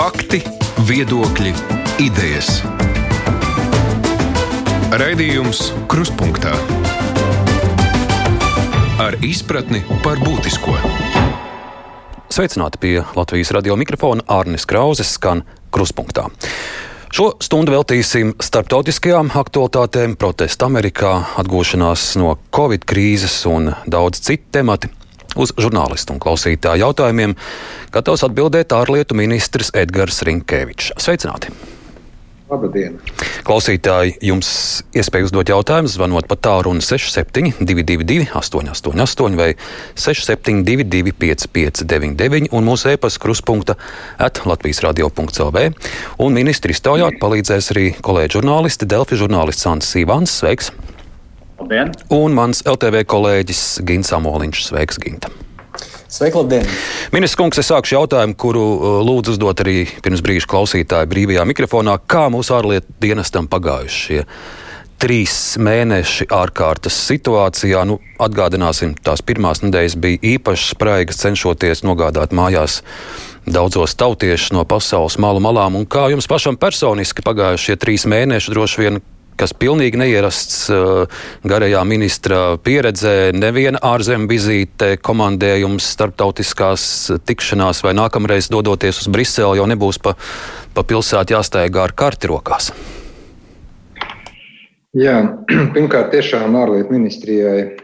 Fakti, viedokļi, idejas. Raidījums Krustpunktā ar izpratni par būtisko. Sveicināti pie Latvijas radio mikrofona Arnis Krauzes skan Krustpunktā. Šo stundu veltīsim starptautiskajām aktualitātēm, protestu Amerikā, atgūšanās no Covid krīzes un daudz citu tematu. Uz žurnālistu un klausītāju jautājumiem gatavs atbildēt ārlietu ministrs Edgars Rinkevičs. Sveicināti! Labdien! Klausītāji, jums iespēja uzdot jautājumus, zvanot pa tālruni 6722, 888, vai 672, 559, un mūsu e-pasta kruspunkta at Latvijas radio.clv. Un ministri iztaujāt palīdzēs arī kolēģi žurnālisti, Delfi žurnālists Ants Sīvans. Sveiks! Labdien! Un mans LTV kolēģis Gins Amoliņš. Sveiks, Ginta! Sveiki! Ministrs kungs, es sākšu jautājumu, kuru uh, lūdzu uzdot arī pirms brīža klausītāju brīvajā mikrofonā. Kā mūsu ārlietu dienestam pagājuši šie trīs mēneši ārkārtas situācijā? Nu, atgādināsim, tās pirmās nedēļas bija īpašas spraigas, cenšoties nogādāt mājās daudzos tautiešus no pasaules malu malām. Un kā jums pašam personiski pagājušie trīs mēneši droši vien kas pilnīgi neierasts uh, garajā ministra pieredzē, neviena ārzemju vizīte, komandējums, starptautiskās tikšanās vai nākamreiz dodoties uz Briseli jau nebūs pa, pa pilsētu jāsteigā ar karti rokās. Jā, pirmkārt, tiešām ārlietu ministrijai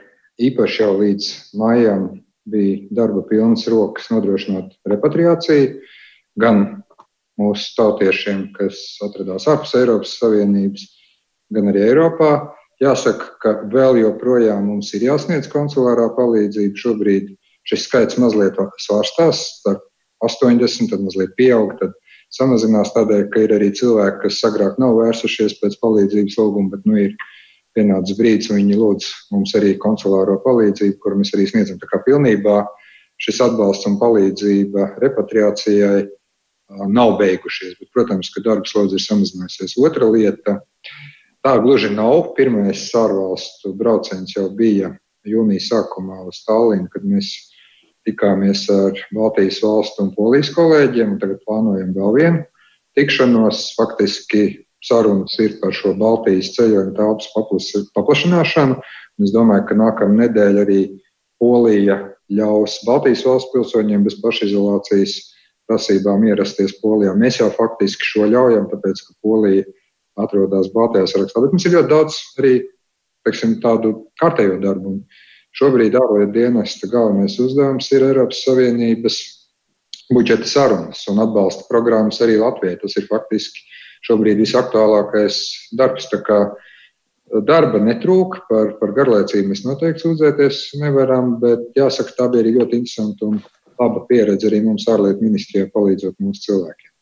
īpaši jau līdz maijam bija darba pilnas rokas nodrošināt repatriāciju gan mūsu tautiešiem, kas atradās ārpus Eiropas Savienības, gan arī Eiropā. Jāsaka, ka vēl joprojām mums ir jāsniedz konsulārā palīdzība. Šobrīd šis skaits mazliet svārstās, starp 80, tad mazliet pieaug, tad samazinās tādēļ, ka ir arī cilvēki, kas agrāk nav vērsušies pēc palīdzības lūguma, bet nu ir pienācis brīdis, un viņi lūdz mums arī konsulāro palīdzību, kuru mēs arī sniedzam. Tā kā pilnībā šis atbalsts un palīdzība repatriācijai nav beigušies, bet, protams, ka darbs lodzi ir samazinājusies. Otra lieta Tā gluži nav. Pirmais ārvalstu brauciens jau bija jūnijas sākumā uz Tallinu, kad mēs tikāmies ar Baltijas valstu un Polijas kolēģiem. Tagad plānojam vēl vienu tikšanos. Faktiski sarunas ir par šo Baltijas ceļojumu telpas paplašināšanu. Es domāju, ka nākamā nedēļa arī Polija ļaus Baltijas valsts pilsoņiem bez pašizolācijas prasībām ierasties Polijā. Mēs jau faktiski šo ļaujam, tāpēc ka Polija ir atrodas Baltijā sarakstā. Bet mums ir ļoti daudz arī teiksim, tādu kārtējo darbu. Šobrīd ārlietu dienesta galvenais uzdevums ir Eiropas Savienības budžeta sarunas un atbalsta programmas arī Latvijai. Tas ir faktiski šobrīd visaktuālākais darbs. Darba netrūka, par, par garlaicību mēs noteikti sūdzēties nevaram, bet jāsaka, tā bija arī ļoti interesanta un laba pieredze arī mums ārlietu ministrijā palīdzot mūsu cilvēkiem.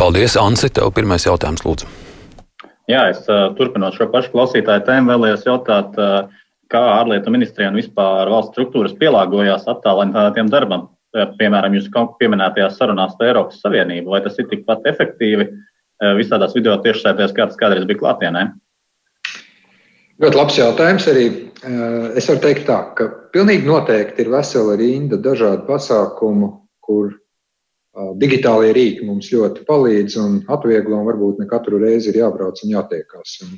Paldies, Ansi. Tev pirmais jautājums, lūdzu. Jā, es uh, turpinot šo pašu klausītāju tēmu, vēlējos jautāt, uh, kā ārlietu ministrijā un vispār valsts struktūras pielāgojās attālinātiem darbam. Piemēram, jūs pieminētajās sarunās ar Eiropas Savienību, vai tas ir tikpat efektīvi uh, visādās video tiešsaitēs, kā tas kādreiz bija klātienē? Ļoti labs jautājums arī. Es varu teikt tā, ka pilnīgi noteikti ir vesela rinda dažādu pasākumu, kur Digitālie rīki mums ļoti palīdz un atvieglo, un varbūt ne katru reizi ir jābrauc un jātiekās. Un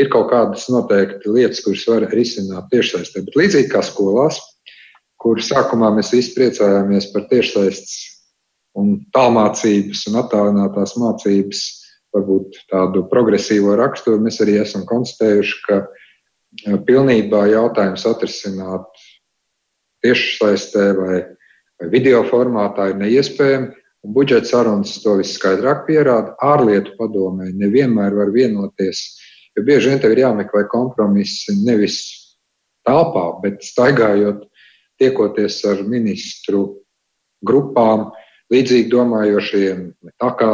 ir kaut kādas noteikti lietas, kuras var risināt tiešsaistē, bet līdzīgi kā skolās, kur sākumā mēs visi priecājāmies par tiešsaistes un tālmācības un attālinātās mācības, varbūt tādu progresīvo raksturu, mēs arī esam konstatējuši, ka pilnībā jautājums atrisināt tiešsaistē vai video formātā ir neiespējami. Un budžeta sarunas to viskaidrāk pierāda. Ārlietu padomē nevienmēr var vienoties, jo bieži vien tev ir jāmeklē kompromisi nevis telpā, bet staigājot, tiekoties ar ministru grupām, līdzīgi domājošiem, tā kā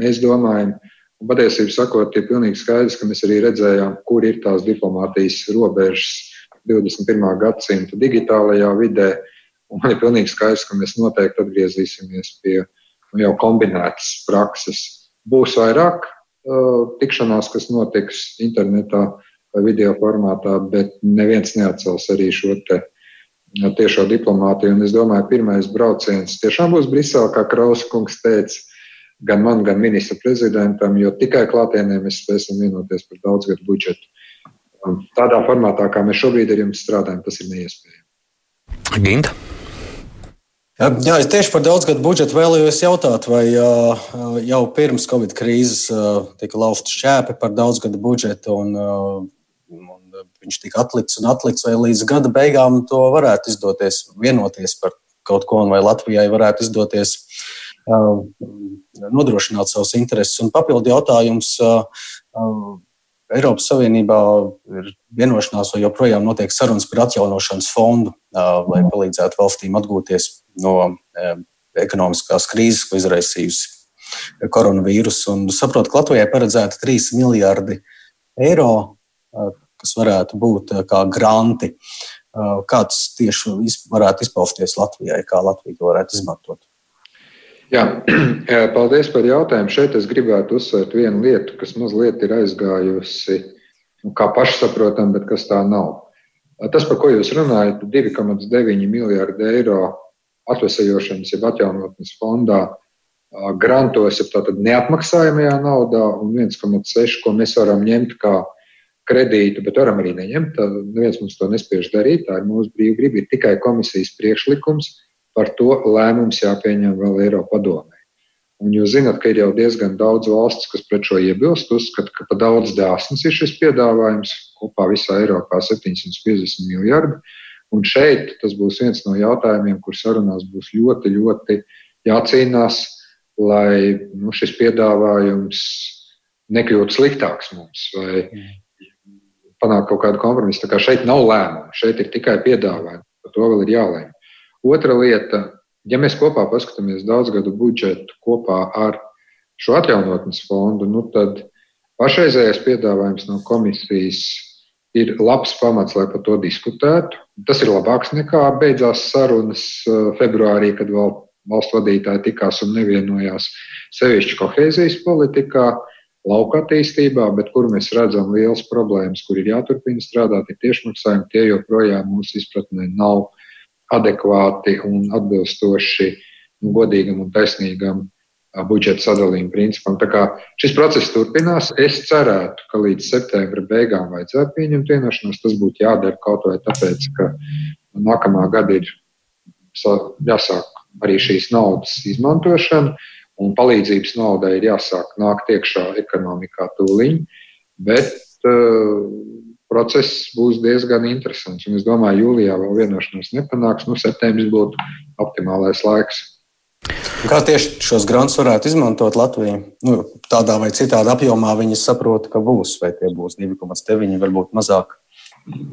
mēs domājam. Un patiesībā sakot, ir pilnīgi skaidrs, ka mēs arī redzējām, kur ir tās diplomātijas robežas 21. gadsimta digitālajā vidē. Un man ir pilnīgi skaidrs, ka mēs noteikti atgriezīsimies pie nu, jau kombinētas prakses. Būs vairāk uh, tikšanās, kas notiks internetā vai video formātā, bet neviens neatcels arī šo te tiešo diplomātiju. Un es domāju, pirmais brauciens tiešām būs Brisele, kā Krauskungs teica. gan man, gan ministra prezidentam, jo tikai klātienē mēs spēsim vienoties par daudzgadu budžetu. Tādā formātā, kā mēs šobrīd ar jums strādājam, tas ir neiespējami. Ginta. Jā, es tieši par daudzgadu budžetu vēlējos jautāt, vai jau pirms Covid krīzes tika lausta šķēpi par daudzgadu budžetu, un, un viņš tika atlikts un atlikts, vai līdz gada beigām to varētu izdoties vienoties par kaut ko, un vai Latvijai varētu izdoties nodrošināt savus intereses. Un papildu jautājums Eiropas Savienībā ir vienošanās, vai joprojām notiek sarunas par atjaunošanas fondu, lai palīdzētu valstīm atgūties no ekonomiskās krīzes, ko izraisījusi koronavīrus. Un saprotu, ka Latvijai paredzēta 3 miljardi eiro, kas varētu būt kā granti. Kāds tieši varētu izpausties Latvijai, kā Latvija to varētu izmantot? Jā, paldies par jautājumu. Šeit es gribētu uzsvērt vienu lietu, kas mazliet ir aizgājusi nu, kā pašsaprotama, bet kas tā nav. Tas, par ko jūs runājat, 2,9 miljārdi eiro atvesējošanas, jeb atjaunotnes fondā, grantos, jeb tātad neatmaksājamajā naudā, un 1,6, ko mēs varam ņemt kā kredītu, bet varam arī neņemt. Neviens mums to nespiež darīt. Tā ir mūsu brīvība. Ir tikai komisijas priekšlikums par to lēmums jāpieņem vēl Eiropa padomē. Un jūs zināt, ka ir jau diezgan daudz valsts, kas pret šo iebilst, uzskata, ka pa daudz dāsns ir šis piedāvājums. Kopā visā Eiropā 750 miljardi. Un šeit tas būs viens no jautājumiem, kur sarunās būs ļoti, ļoti jācīnās, lai nu, šis piedāvājums nekļūtu sliktāks mums vai panākt kaut kādu kompromisu. Tā kā šeit nav lēmumu, šeit ir tikai piedāvājumi. Par to vēl ir jālēm. Otra lieta, ja mēs kopā paskatāmies daudzgadu budžetu kopā ar šo atjaunotnes fondu, nu tad pašreizējais piedāvājums no komisijas ir labs pamats, lai par to diskutētu. Tas ir labāks nekā beidzās sarunas uh, februārī, kad vēl valstu vadītāji tikās un nevienojās sevišķi kohēzijas politikā, lauka attīstībā, bet kur mēs redzam lielas problēmas, kur ir jāturpina strādāt, ir tiešmaksājumi, tie joprojām mūsu izpratnē nav adekvāti un atbilstoši nu, godīgam un taisnīgam budžeta sadalījuma principam. Tā kā šis process turpinās, es cerētu, ka līdz septembra beigām vajadzētu pieņemt vienošanos. Tas būtu jādara kaut vai tāpēc, ka nākamā gada ir jāsāk arī šīs naudas izmantošana, un palīdzības naudai ir jāsāk nākt iekšā ekonomikā tūliņ. Bet uh, process būs diezgan interesants. Un es domāju, jūlijā vēl vienošanos nepanāks. Nu, septembris būtu optimālais laiks. Kā tieši šos grantus varētu izmantot Latvijā? Nu, tādā vai citādā apjomā viņi saprot, ka būs, vai tie būs 2,9, varbūt mazāk,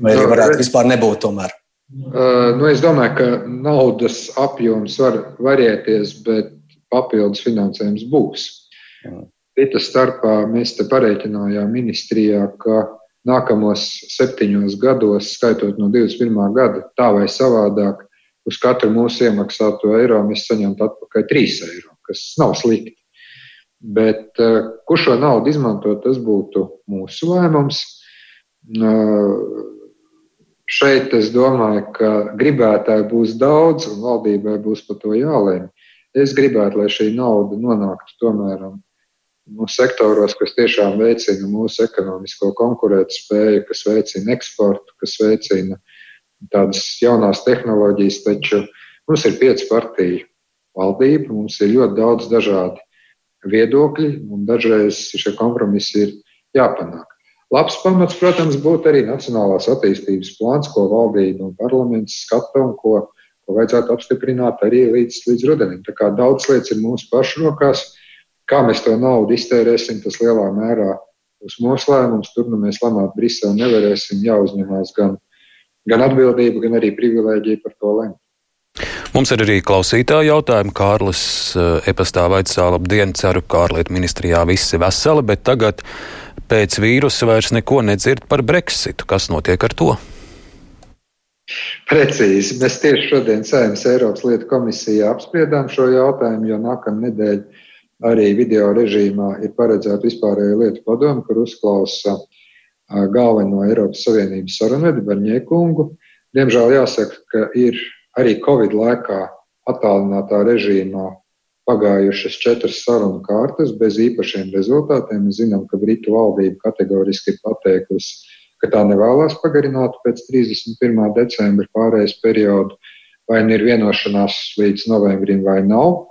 vai arī varētu vispār nebūt tomēr. Uh, nu, es domāju, ka naudas apjoms var varēties, bet papildus finansējums būs. Citas starpā mēs te pareiķinājām ministrijā, ka nākamos septiņos gados, skaitot no 21. gada, tā vai savādāk, uz katru mūsu iemaksāto eiro mēs saņemtu atpakaļ 3 eiro, kas nav slikti. Bet eh, kur šo naudu izmantot, tas būtu mūsu lēmums. Eh, šeit es domāju, ka gribētāji būs daudz un valdībai būs par to jālēm. Es gribētu, lai šī nauda nonāktu tomēr nu, sektoros, kas tiešām veicina mūsu ekonomisko konkurētspēju, kas veicina eksportu, kas veicina tādas jaunās tehnoloģijas. Taču mums ir pieci partiju valdība, mums ir ļoti daudz dažādi viedokļi, un dažreiz šie kompromisi ir jāpanāk. Labs pamats, protams, būtu arī Nacionālās attīstības plāns, ko valdība un parlaments skata un ko, ko vajadzētu apstiprināt arī līdz, līdz rudenim. Tā kā daudz lietas ir mūsu pašu rokās. Kā mēs to naudu iztērēsim, tas lielā mērā būs mūsu lēmums. Tur nu mēs lemāt Briseli nevarēsim. Jāuzņemās gan, gan atbildība, gan arī privilēģija par to lemt. Mums ir arī klausītāja jautājumi. Kārlis eh, e-pastā vaicā, labdien, ceru, ka ārlietu ministrijā viss ir veseli, bet tagad pēc vīrusa vairs neko nedzird par Brexitu. Kas notiek ar to? Precīzi. Mēs tieši šodien Sēmas Eiropas lietu komisijā apspriedām šo jautājumu, jo nākamā nedēļa arī video režīmā ir paredzēta vispārējo lietu padoma, kur uzklausa galveno Eiropas Savienības sarunvedi Barņiekungu. Diemžēl jāsaka, ka ir arī Covid laikā attālinātā režīmā pagājušas četras sarunu kārtas bez īpašiem rezultātiem. Mēs zinām, ka Britu valdība kategoriski ir pateikusi, ka tā nevēlas pagarināt pēc 31. decembra pārējais periodu, vai nu ir vienošanās līdz novembrim vai nav.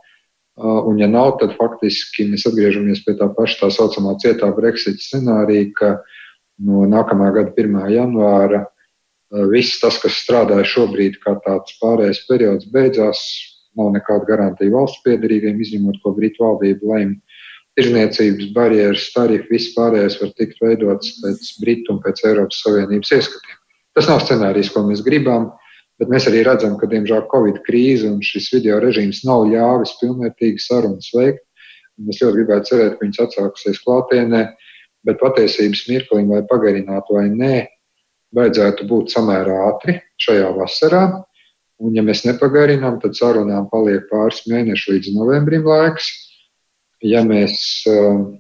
Un, ja nav, tad faktiski mēs atgriežamies pie tā paša tā saucamā cietā Brexit scenārija, ka no nākamā gada 1. janvāra viss tas, kas strādāja šobrīd kā tāds pārējais periods, beidzās nav nekāda garantija valsts piedarīgiem, izņemot, ko Britu valdība lēma. Tirzniecības barjeras, tarifi, viss pārējais var tikt veidots pēc Britu un pēc Eiropas Savienības ieskatiem. Tas nav scenārijs, ko mēs gribam, bet mēs arī redzam, ka, diemžēl, Covid krīze un šis video režīms nav ļāvis pilnvērtīgi sarunas veikt. Es ļoti gribētu cerēt, ka viņas atsāksies klātienē, bet patiesības mirklim vai pagarināt vai nē, vajadzētu būt samērā ātri šajā vasarā. Un, ja mēs nepagarinām, tad sarunām paliek pāris mēneši līdz novembrim laiks. Ja mēs, um,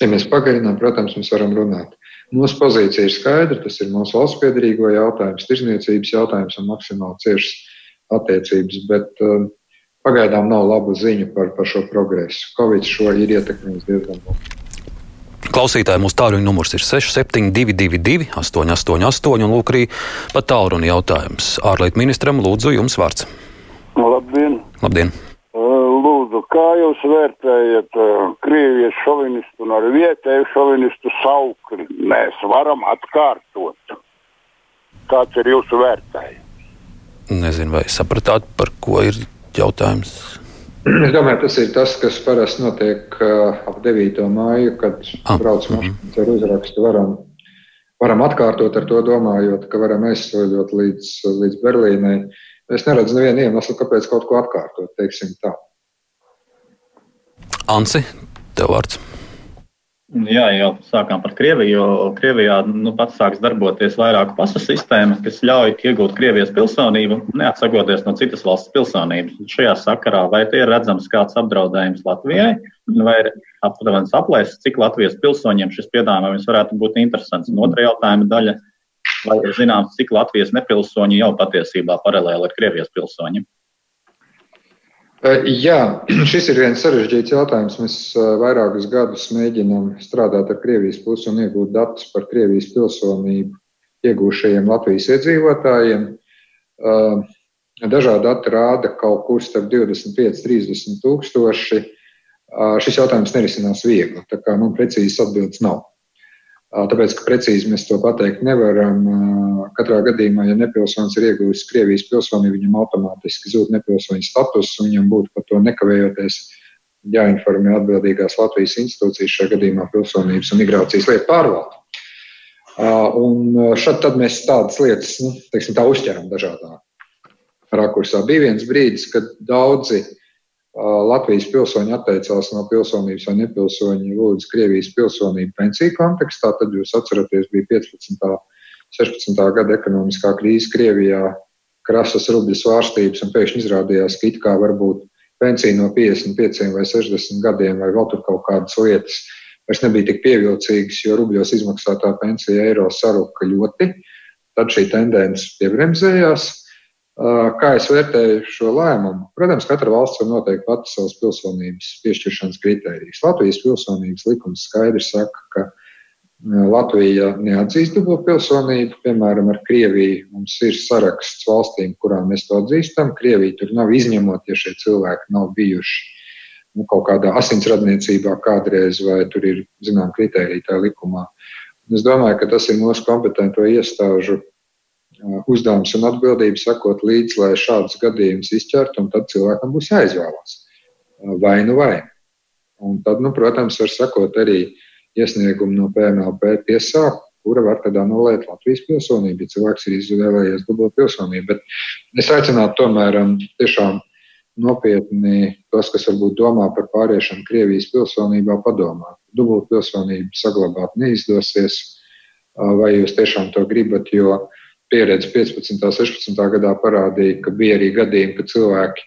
ja mēs pagarinām, protams, mēs varam runāt. Mūsu pozīcija ir skaidra. Tas ir mūsu valsts piedarīgo jautājums, tirzniecības jautājums un maksimāli ciešas attiecības. Bet um, pagaidām nav labu ziņu par, par šo progresu. Covid šo ir ietekmējis diezgan labi. Klausītāji mūsu tālruņa numurs ir 6722, 888, un lūk, arī pat tālruņa jautājums. Ārlietu ministram lūdzu jums vārds. Labdien! Labdien. Lūdzu, kā jūs vērtējat Krievijas šovinistu un arī vietēju šovinistu saukli? Mēs varam atkārtot. Kāds ir jūsu vērtējums? Nezinu, vai sapratāt, par ko ir jautājums. Es domāju, tas ir tas, kas parasti notiek uh, ap 9. māju, kad ah. brauc mašīnas mm -hmm. ar uzrakstu. Varam, varam atkārtot ar to, domājot, ka varam aizsoļot līdz, līdz Berlīnai. Es neredzu nevienu iemeslu, kāpēc kaut ko atkārtot, teiksim tā. Ansi, tev vārds. Jā, jau sākām par Krieviju, jo Krievijā nu, pats sāks darboties vairāku pasu sistēma, kas ļauj iegūt Krievijas pilsonību, neatsakoties no citas valsts pilsonības. Šajā sakarā vai ir redzams kāds apdraudējums Latvijai, vai ir aptuveni aplēsts, cik Latvijas pilsoņiem šis piedāvājums varētu būt interesants. Un otra jautājuma daļa, vai ir zināms, cik Latvijas nepilsoņi jau patiesībā paralēli ar Krievijas pilsoņiem? Jā, šis ir viens sarežģīts jautājums. Mēs vairākus gadus mēģinām strādāt ar Krievijas pusi un iegūt datus par Krievijas pilsonību iegūšajiem Latvijas iedzīvotājiem. Dažādi dati rāda kaut kur starp 25 un 30 tūkstoši. Šis jautājums nerisinās viegli, tā kā man precīzas atbildes nav. Tāpēc, ka precīzi mēs to pateikt nevaram. Katrā gadījumā, ja nepilsonis ir ieguvis Krievijas pilsonību, viņam automātiski zūd nepilsoņa status, un viņam būtu par to nekavējoties jāinformē atbildīgās Latvijas institūcijas, šajā gadījumā pilsonības un migrācijas lietu pārvalde. Un šad tad mēs tādas lietas, nu, teiksim, tā uzķeram dažādā rakursā. Bija viens brīdis, kad daudzi uh, Latvijas pilsoņi atteicās no pilsonības vai nepilsoņi lūdz Krievijas pilsonību pensiju kontekstā. Tad jūs atceraties, bija 15. 16. gada ekonomiskā krīze Krievijā, krasas rubļu svārstības, un pēkšņi izrādījās, ka it kā varbūt pensija no 55 vai 60 gadiem vai vēl tur kaut kādas lietas vairs nebija tik pievilcīgas, jo rubļos izmaksātā pensija eiro saruka ļoti. Tad šī tendence piebremzējās. Kā es vērtēju šo lēmumu? Protams, katra valsts var noteikt pati savas pilsonības piešķiršanas kritērijas. Latvijas pilsonības likums skaidri saka, ka Latvija neatzīst dubultu pilsonību. Piemēram, ar Krieviju mums ir saraksts valstīm, kurām mēs to atzīstam. Krievija tur nav izņemot, ja šie cilvēki nav bijuši nu, kaut kādā asinsradniecībā kādreiz, vai tur ir zinām kritērija tajā likumā. Es domāju, ka tas ir mūsu kompetento iestāžu uzdevums un atbildība sekot līdzi, lai šādus gadījumus izķertu, un tad cilvēkam būs jāizvēlās vai nu vai. Un tad, nu, protams, var sekot arī iesniegumu no PNLP tiesā, kura var tad anulēt Latvijas pilsonību, ja cilvēks ir izvēlējies dubult pilsonību. Bet es aicinātu tomēr tiešām nopietni tos, kas varbūt domā par pāriešanu Krievijas pilsonībā, padomāt. Dubult pilsonību saglabāt neizdosies, vai jūs tiešām to gribat, jo uh, pieredze 15. un 16. gadā parādīja, ka bija arī gadījumi, kad cilvēki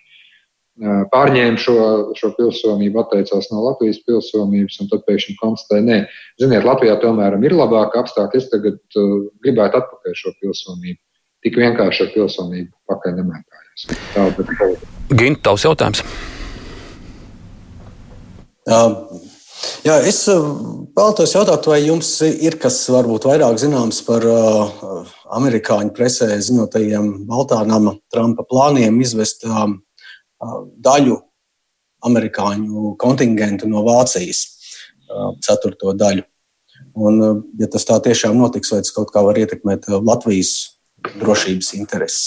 pārņēma šo, šo pilsonību, atteicās no Latvijas pilsonības, un tad pēkšņi konstatēja, nē, ziniet, Latvijā tomēr ir labāka apstākļa, es tagad uh, gribētu atpakaļ šo pilsonību. Tik vienkārši ar pilsonību pakaļ nemētājos. Gint, tavs jautājums. Jā, es vēlētos jautāt, vai jums ir kas varbūt vairāk zināms par uh, amerikāņu presē ziņotajiem Baltānama Trumpa plāniem izvest uh, daļu amerikāņu kontingentu no Vācijas, uh, ceturto daļu. Un, ja tas tā tiešām notiks, vai tas kaut kā var ietekmēt Latvijas drošības intereses?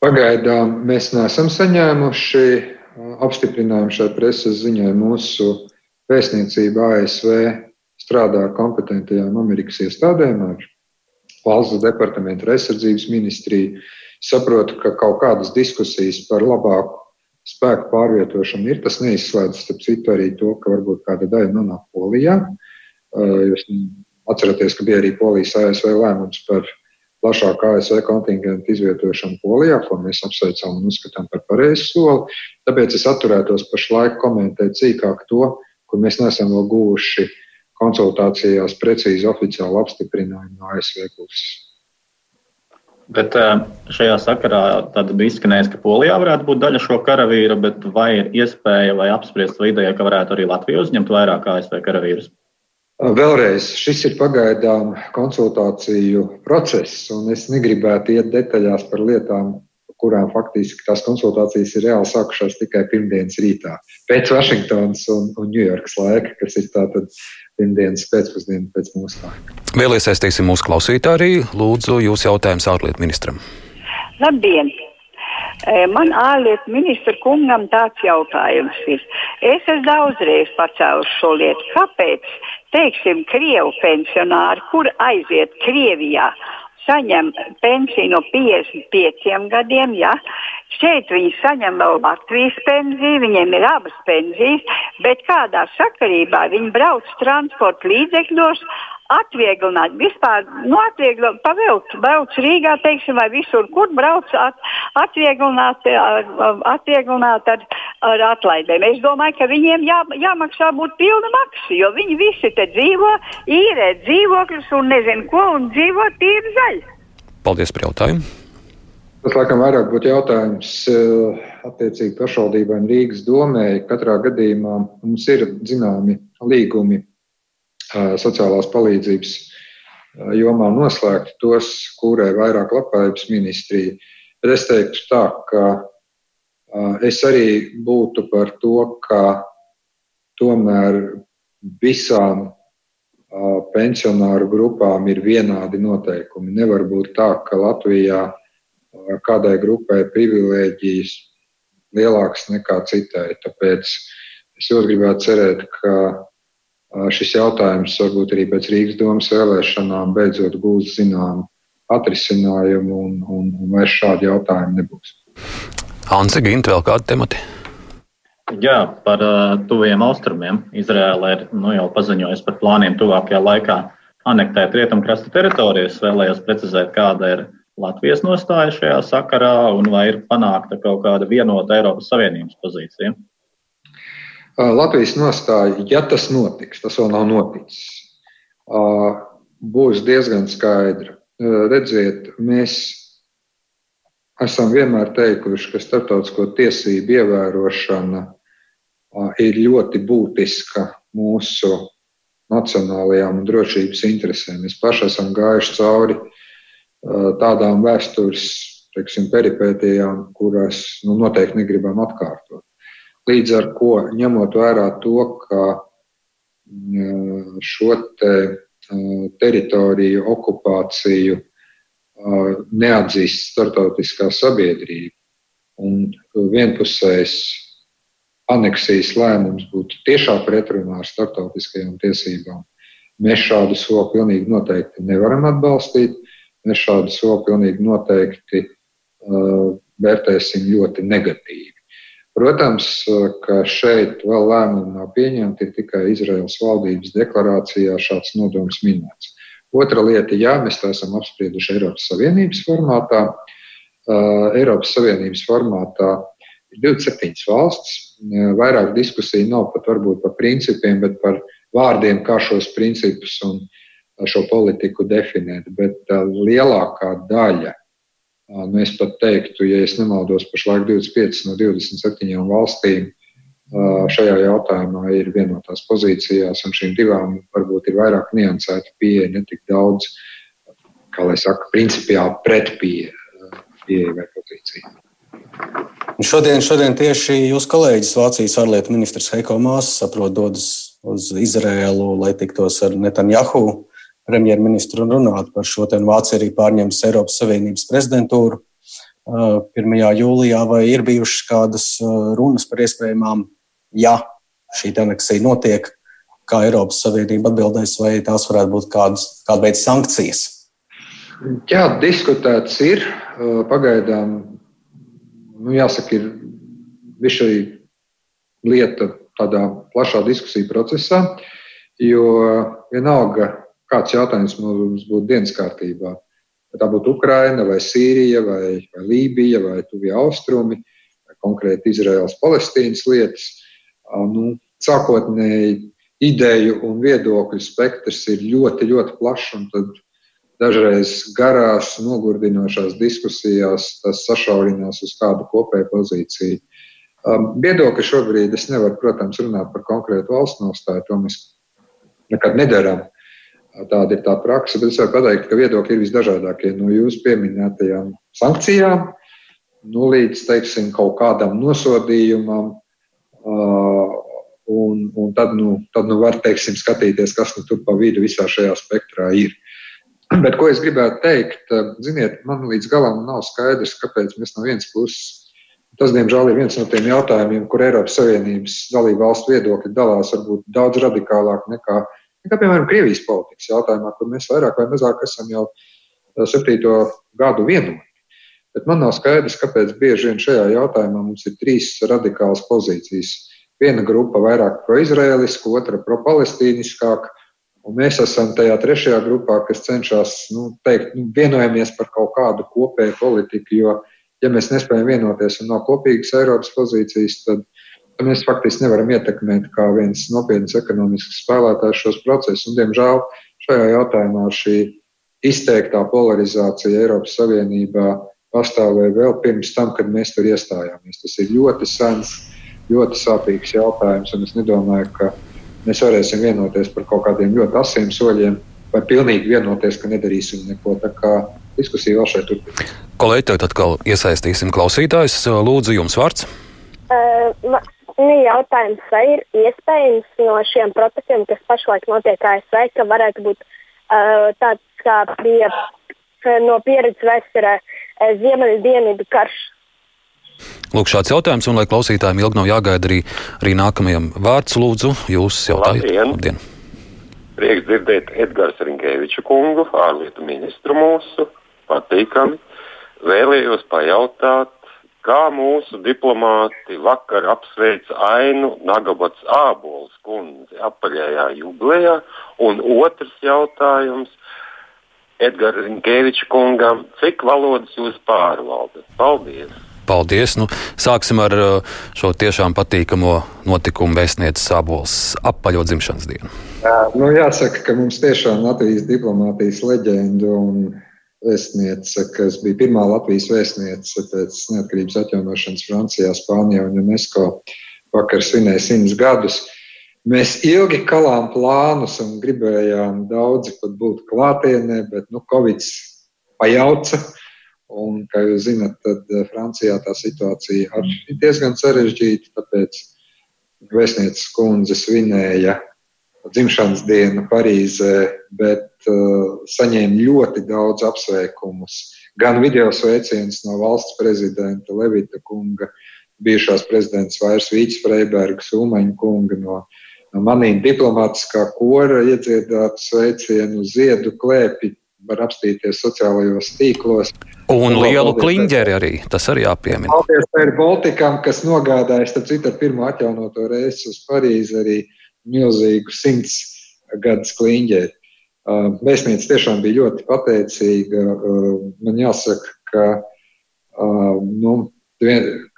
Pagaidām mēs neesam saņēmuši apstiprinājumu šai preses ziņai. Mūsu vēstniecība ASV strādā ar kompetentajām Amerikas iestādēm, ar valsts departamentu aizsardzības ministriju. Saprotu, ka kaut kādas diskusijas par labāku spēku pārvietošanu ir. Tas neizslēdz, starp citu, arī to, ka varbūt kāda daļa nonāk Polijā. Jūs atceraties, ka bija arī Polijas ASV lēmums par plašāku ASV kontingentu izvietošanu Polijā, ko mēs apsveicam un uzskatām par pareizu soli. Tāpēc es atturētos pašlaik komentēt cīkāk to, kur mēs neesam vēl guvuši konsultācijās precīzi oficiāli apstiprinājumu no ASV puses. Bet eh, šajā sakarā tad bija izskanējis, ka Polijā varētu būt daļa šo karavīru, bet vai ir iespēja vai apspriest vai ideja, ka varētu arī Latvija uzņemt vairāk ASV karavīrus? Vēlreiz, šis ir pagaidām konsultāciju process, un es negribētu iet detaļās par lietām, kurām faktiski tās konsultācijas ir reāli sākušās tikai pirmdienas rītā, pēc Vašingtonas un, un Ņujorkas laika, kas ir tātad pirmdienas pēcpusdiena pēc mūsu laika. Vēl iesaistīsim mūsu klausītāju arī. Lūdzu, jūs jautājums ārlietu ministram. Labdien! E, man ārlietu ministra kungam tāds jautājums ir. Es esmu daudzreiz pacēlus šo lietu. Kāpēc, teiksim, krievu pensionāri, kur aiziet Krievijā, saņem pensiju no 55 gadiem, ja? šeit viņi saņem vēl Latvijas pensiju, viņiem ir abas pensijas, bet kādā sakarībā viņi brauc transporta līdzekļos atvieglināt, vispār nu, atvieglināt, pavilkt, brauc Rīgā, teiksim, vai visur, kur brauc, at, atvieglināt, atvieglināt ar, ar atlaidēm. Es domāju, ka viņiem jā, jāmaksā būt pilna maksa, jo viņi visi te dzīvo, īrē dzīvokļus un nezinu ko, un dzīvo tīri zaļi. Paldies par jautājumu! Tas, laikam, vairāk būtu jautājums attiecīgi pašvaldībai un Rīgas domē. Katrā gadījumā mums ir zināmi līgumi sociālās palīdzības jomā noslēgti, tos kūrē vairāk labklājības ministrija. Bet es teiktu tā, ka es arī būtu par to, ka tomēr visām pensionāru grupām ir vienādi noteikumi. Nevar būt tā, ka Latvijā kādai grupai ir privilēģijas lielākas nekā citai. Tāpēc es ļoti gribētu cerēt, ka šis jautājums varbūt arī pēc Rīgas domas vēlēšanām beidzot gūs zināmu atrisinājumu un, un, un vairs šādi jautājumi nebūs. Anse Ginte, vēl kādi temati? Jā, par uh, tuviem austrumiem. Izraēla ir nu, jau paziņojusi par plāniem tuvākajā laikā anektēt rietumkrasta teritorijas. Vēlējos precizēt, kāda ir Latvijas nostāja šajā sakarā un vai ir panākta kaut kāda vienota Eiropas Savienības pozīcija. Latvijas nostāja, ja tas notiks, tas vēl nav noticis, būs diezgan skaidra. Redziet, mēs esam vienmēr teikuši, ka starptautisko tiesību ievērošana ir ļoti būtiska mūsu nacionālajām un drošības interesēm. Mēs paši esam gājuši cauri tādām vēstures teiksim, peripētijām, kuras nu, noteikti negribam atkārtot. Līdz ar to, ņemot vērā to, ka šo te teritoriju okupāciju neatzīst startautiskā sabiedrība un vienpusējs aneksijas lēmums būtu tiešā pretrunā ar startautiskajām tiesībām. Mēs šādu soli pilnīgi noteikti nevaram atbalstīt. Mēs šādu soli pilnīgi noteikti uh, vērtēsim ļoti negatīvi. Protams, ka šeit vēl lēmumi nav pieņemti, ir tikai Izraels valdības deklarācijā šāds nodoms minēts. Otra lieta, jā, mēs to esam apsprieduši Eiropas Savienības formātā. Eiropas Savienības formātā ir 27 valsts. Vairāk diskusiju nav pat varbūt par principiem, bet par vārdiem, kā šos principus un šo politiku definēt. Bet lielākā daļa Nu, es pat teiktu, ja es nemaldos, pašlaik 25 no 27 valstīm šajā jautājumā ir vienotās pozīcijās, un šīm divām varbūt ir vairāk niansēta pieeja, ne tik daudz, kā lai saka, principiāli pretpieeja pieeja vai pozīcija. Šodien, šodien tieši jūsu kolēģis Vācijas ārlietu ministrs Heiko Māsas saprot dodas uz Izrēlu, lai tiktos ar Netanjahu premjerministru un runātu par šo. Vācija arī pārņems Eiropas Savienības prezidentūru 1. jūlijā, vai ir bijušas kādas runas par iespējamām, ja šī aneksija notiek, kā Eiropas Savienība atbildēs, vai tās varētu būt kādas, kāda veida sankcijas? Jā, diskutēts ir. Pagaidām, nu, jāsaka, ir šī lieta tādā plašā diskusiju procesā, jo vienalga, kāds jautājums mums būtu dienas kārtībā. Vai tā būtu Ukraina, vai Sīrija, vai, vai Lībija, vai Tuvija Austrumi, vai konkrēti Izraels, Palestīnas lietas. Nu, sākotnēji ideju un viedokļu spektrs ir ļoti, ļoti plašs, un tad dažreiz garās, nogurdinošās diskusijās tas sašaurinās uz kādu kopēju pozīciju. Viedokļi šobrīd es nevaru, protams, runāt par konkrētu valsts nostāju, to mēs nekad nedarām. Tāda ir tā praksa, bet es varu pateikt, ka viedokļi ir visdažādākie no jūsu pieminētajām sankcijām nu, līdz teiksim, kaut kādam nosodījumam. Un, un tad, nu, tad nu var teiksim, skatīties, kas nu, tur pa vidu visā šajā spektrā ir. Bet ko es gribētu teikt, ziniet, man līdz galam nav skaidrs, kāpēc mēs no vienas puses Tas, diemžēl, ir viens no tiem jautājumiem, kur Eiropas Savienības dalību valstu viedokļi dalās varbūt daudz radikālāk nekā Kā piemēram, Krievijas politikas jautājumā, kur mēs vairāk vai mazāk esam jau septīto gadu vienoti. Bet man nav skaidrs, kāpēc bieži vien šajā jautājumā mums ir trīs radikālas pozīcijas. Viena grupa vairāk pro-izraeliska, otra pro-palestīniskāka, un mēs esam tajā trešajā grupā, kas cenšas nu, teikt, nu, vienojamies par kaut kādu kopēju politiku. Jo, ja mēs nespējam vienoties un nav kopīgas Eiropas pozīcijas, tad mēs faktiski nevaram ietekmēt kā viens nopietns ekonomisks spēlētājs šos procesus. Un, diemžēl šajā jautājumā šī izteiktā polarizācija Eiropas Savienībā pastāvēja vēl pirms tam, kad mēs tur iestājāmies. Tas ir ļoti sens, ļoti sāpīgs jautājums, un es nedomāju, ka mēs varēsim vienoties par kaut kādiem ļoti asiem soļiem, vai pilnīgi vienoties, ka nedarīsim neko. Tā kā diskusija vēl šeit turpinās. Kolēģi, tagad atkal iesaistīsim klausītājus. Lūdzu, jums vārds. Uh, jautājums, vai ir iespējams no šiem procesiem, kas pašlaik notiek ASV, ka varētu būt uh, tāds, kā bija no pieredzes vēsturē uh, Ziemeļdienvidu karš. Lūk, šāds jautājums, un lai klausītājiem ilgi nav jāgaida arī, arī nākamajam vārds, lūdzu, jūs jautājat. Labdien! Labdien. Prieks dzirdēt Edgars Rinkēviču kungu, ārlietu ministru mūsu, patīkami. Vēlējos pajautāt, kā mūsu diplomāti vakar apsveica Ainu Nagabats Ābols kundzi apaļajā jubilejā, un otrs jautājums Edgars Rinkeviča kungam, cik valodas jūs pārvaldat? Paldies! Paldies! Nu, sāksim ar uh, šo tiešām patīkamo notikumu vēstnieces Ābols apaļo dzimšanas dienu. Jā, nu, jāsaka, ka mums tiešām Latvijas diplomātijas leģenda un vēstniece, kas bija pirmā Latvijas vēstniece pēc neatkarības atjaunošanas Francijā, Spānijā un UNESCO. Vakar svinēja simts gadus. Mēs ilgi kalām plānus un gribējām daudzi pat būt klātienē, bet nu, Covid pajauca. Un, kā jūs zinat, tad eh, Francijā tā situācija ir diezgan sarežģīta. Tāpēc vēstnieces kundze svinēja dzimšanas dienu Parīzē, bet uh, saņēma ļoti daudz apsveikumus. Gan video sveicienus no valsts prezidenta Levita kunga, bijušās prezidents Vairs Vīts Freibergs, Umaņa kunga no, no manīm diplomātiskā kora iedziedātu sveicienu ziedu klēpi var apstīties sociālajos tīklos. Un, lielu kliņģeri arī tas arī jāpiemina. Paldies par Baltikam, kas nogādāja, starp citu, ar pirmo atjaunoto reizi uz Parīzi arī milzīgu simts gadus kliņģeri. Uh, vēstniece tiešām bija ļoti pateicīga. Man jāsaka, ka nu,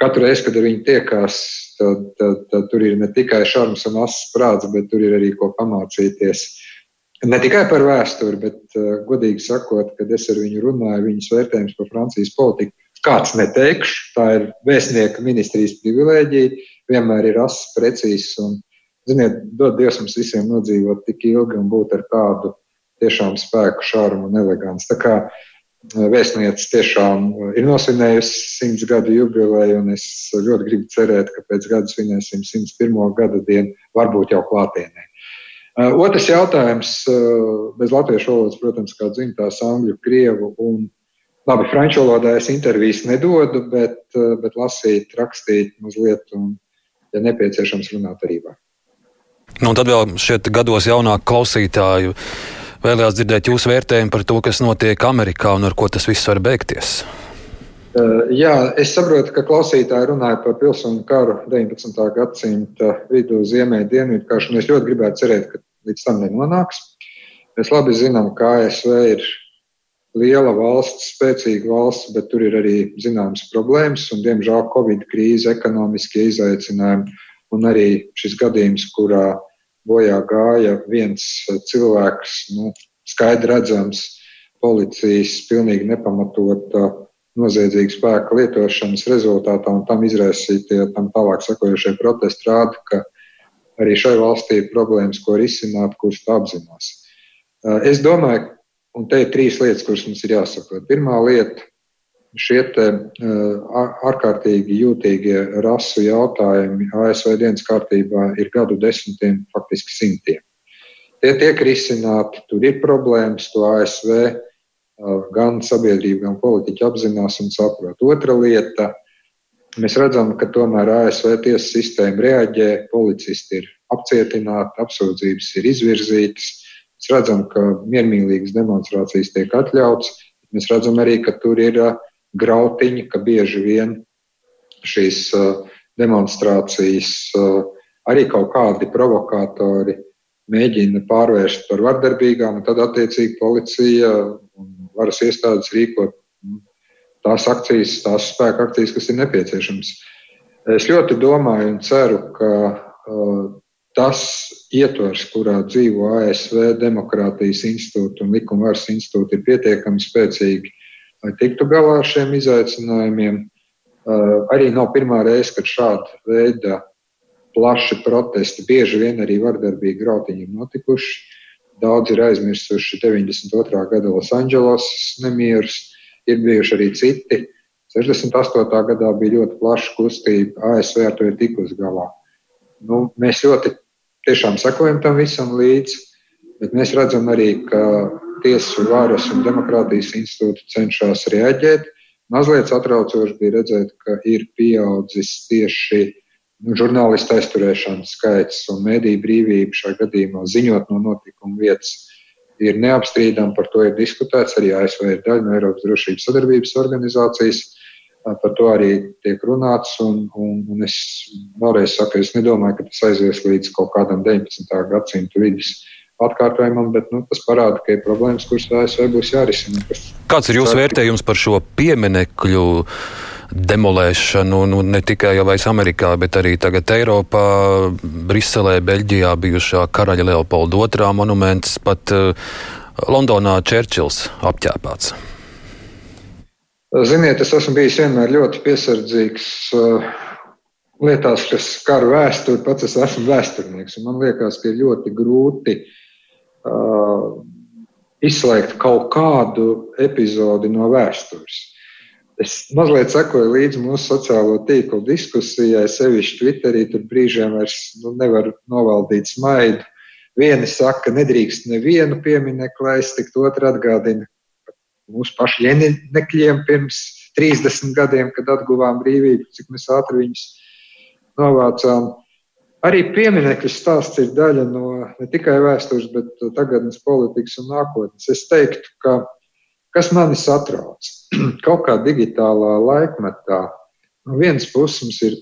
katru reizi, kad ar viņu tiekās, tad, tad, tad tur ir ne tikai šarms un asins prāts, bet tur ir arī ko pamācīties. Ne tikai par vēsturi, bet, godīgi sakot, kad es ar viņu runāju, viņas vērtējums par Francijas politiku kāds neteikšu. Tā ir vēstnieka ministrijas privilēģija. vienmēr ir ass, precīzs. Un, ziniet, dod Dievs mums visiem nodzīvot tik ilgi un būt ar tādu tiešām spēku, šārumu un eleganci. Tā kā vēstniece tiešām ir nosvinējusi simts gadu jubileju, un es ļoti gribu cerēt, ka pēc gada svinēsim 101. gada dienu, varbūt jau klātienē. Otrs jautājums bez latviešu valodas, protams, kā dzimtās angļu, krievu un labi, franču valodā es intervijas nedodu, bet, bet lasīt, rakstīt mazliet un, ja nepieciešams, runāt arī var. Nu, tad vēl šeit gados jaunāku klausītāju vēlējās dzirdēt jūsu vērtējumu par to, kas notiek Amerikā un ar ko tas viss var beigties. Uh, jā, es saprotu, ka klausītāji runāja par pilsonu karu 19. gadsimta vidū, ziemeļu dienvidu karš, un es ļoti gribētu cerēt, ka līdz tam nenonāks. Mēs labi zinām, ka ASV ir liela valsts, spēcīga valsts, bet tur ir arī zināmas problēmas, un diemžēl Covid krīze, ekonomiskie izaicinājumi un arī šis gadījums, kurā bojā gāja viens cilvēks, nu, skaidri redzams, policijas pilnīgi nepamatota noziedzīga spēka lietošanas rezultātā un tam izraisītie, tam tālāk sekojošie protesti rāda, ka arī šai valstī ir problēmas, ko risināt, kuras tā apzinās. Es domāju, un te ir trīs lietas, kuras mums ir jāsaprot. Pirmā lieta šie te, ārkārtīgi jūtīgie rasu jautājumi ASV dienas kārtībā ir gadu desmitiem, faktiski simtiem. Tie tiek risināti, tur ir problēmas, to ASV gan sabiedrība, gan politiķi apzinās un saprot. Otra lieta - mēs redzam, ka tomēr ASV tiesu sistēma reaģē, policisti ir apcietināti, apsūdzības ir izvirzītas. Mēs redzam, ka miermīlīgas demonstrācijas tiek atļautas. Mēs redzam arī, ka tur ir uh, grautiņi, ka bieži vien šīs uh, demonstrācijas uh, arī kaut kādi provokatori mēģina pārvērst par vardarbīgām, un tad attiecīgi policija un varas iestādes rīkot nu, tās akcijas, tās spēka akcijas, kas ir nepieciešamas. Es ļoti domāju un ceru, ka uh, tas ietvers, kurā dzīvo ASV demokrātijas institūti un likuma varas institūti, ir pietiekami spēcīgi, lai tiktu galā ar šiem izaicinājumiem. Arī nav pirmā reize, kad šāda veida plaši protesti, bieži vien arī vardarbīgi grautiņi ir notikuši. Daudz ir aizmirsuši 92. gada Losandželos nemierus, ir bijuši arī citi. 68. gadā bija ļoti plaša kustība, ASV ar to ir tikusi galā. Nu, mēs ļoti tiešām sekojam tam visam līdzi, bet mēs redzam arī, ka tiesu varas un demokrātijas institūti cenšas reaģēt. Mazliet satraucoši bija redzēt, ka ir pieaudzis tieši nu, žurnālistu aizturēšanas skaits un mēdīņu brīvība šajā gadījumā ziņot no notikuma vietas. Ir neapstrīdami par to ir diskutēts. Arī ASV ir daļa no Eiropas drošības sadarbības organizācijas. Par to arī tiek runāts. Un, un, un es vēlreiz saku, es nedomāju, ka tas aizies līdz kaut kādam 19. gadsimta vidus atkārtojumam, bet nu, tas parāda, ka ir problēmas, kuras ASV būs jārisina. Kāds ir jūsu vērtējums par šo pieminekļu? demolēšanu nu, ne tikai jau vairs Amerikā, bet arī tagad Eiropā, Briselē, Beļģijā bijušā karaļa Leopolda II monuments, pat uh, Londonā Čērčils apķēpāts. Ziniet, es esmu bijis vienmēr ļoti piesardzīgs uh, lietās, kas skar vēsturi. Pats es esmu vēsturnieks, un man liekas, ka ir ļoti grūti uh, izslēgt kaut kādu epizodi no vēstures. Es mazliet sekoju līdzi mūsu sociālo tīklu diskusijai, sevišķi Twitterī. Tur brīžiem vairs nu, nevar novaldīt smaidu. Vieni saka, ka nedrīkst nevienu pieminiektu aiztikt, otru atgādina mūsu pašu ienaidniekiem pirms 30 gadiem, kad atguvām brīvību, cik mēs ātri viņus novācām. Arī pieminiektu stāsts ir daļa no ne tikai vēstures, bet tagadnes politikas un nākotnes. Es teiktu, ka kas mani satrauc, kaut kā digitālā laikmetā, no vienas puses mums ir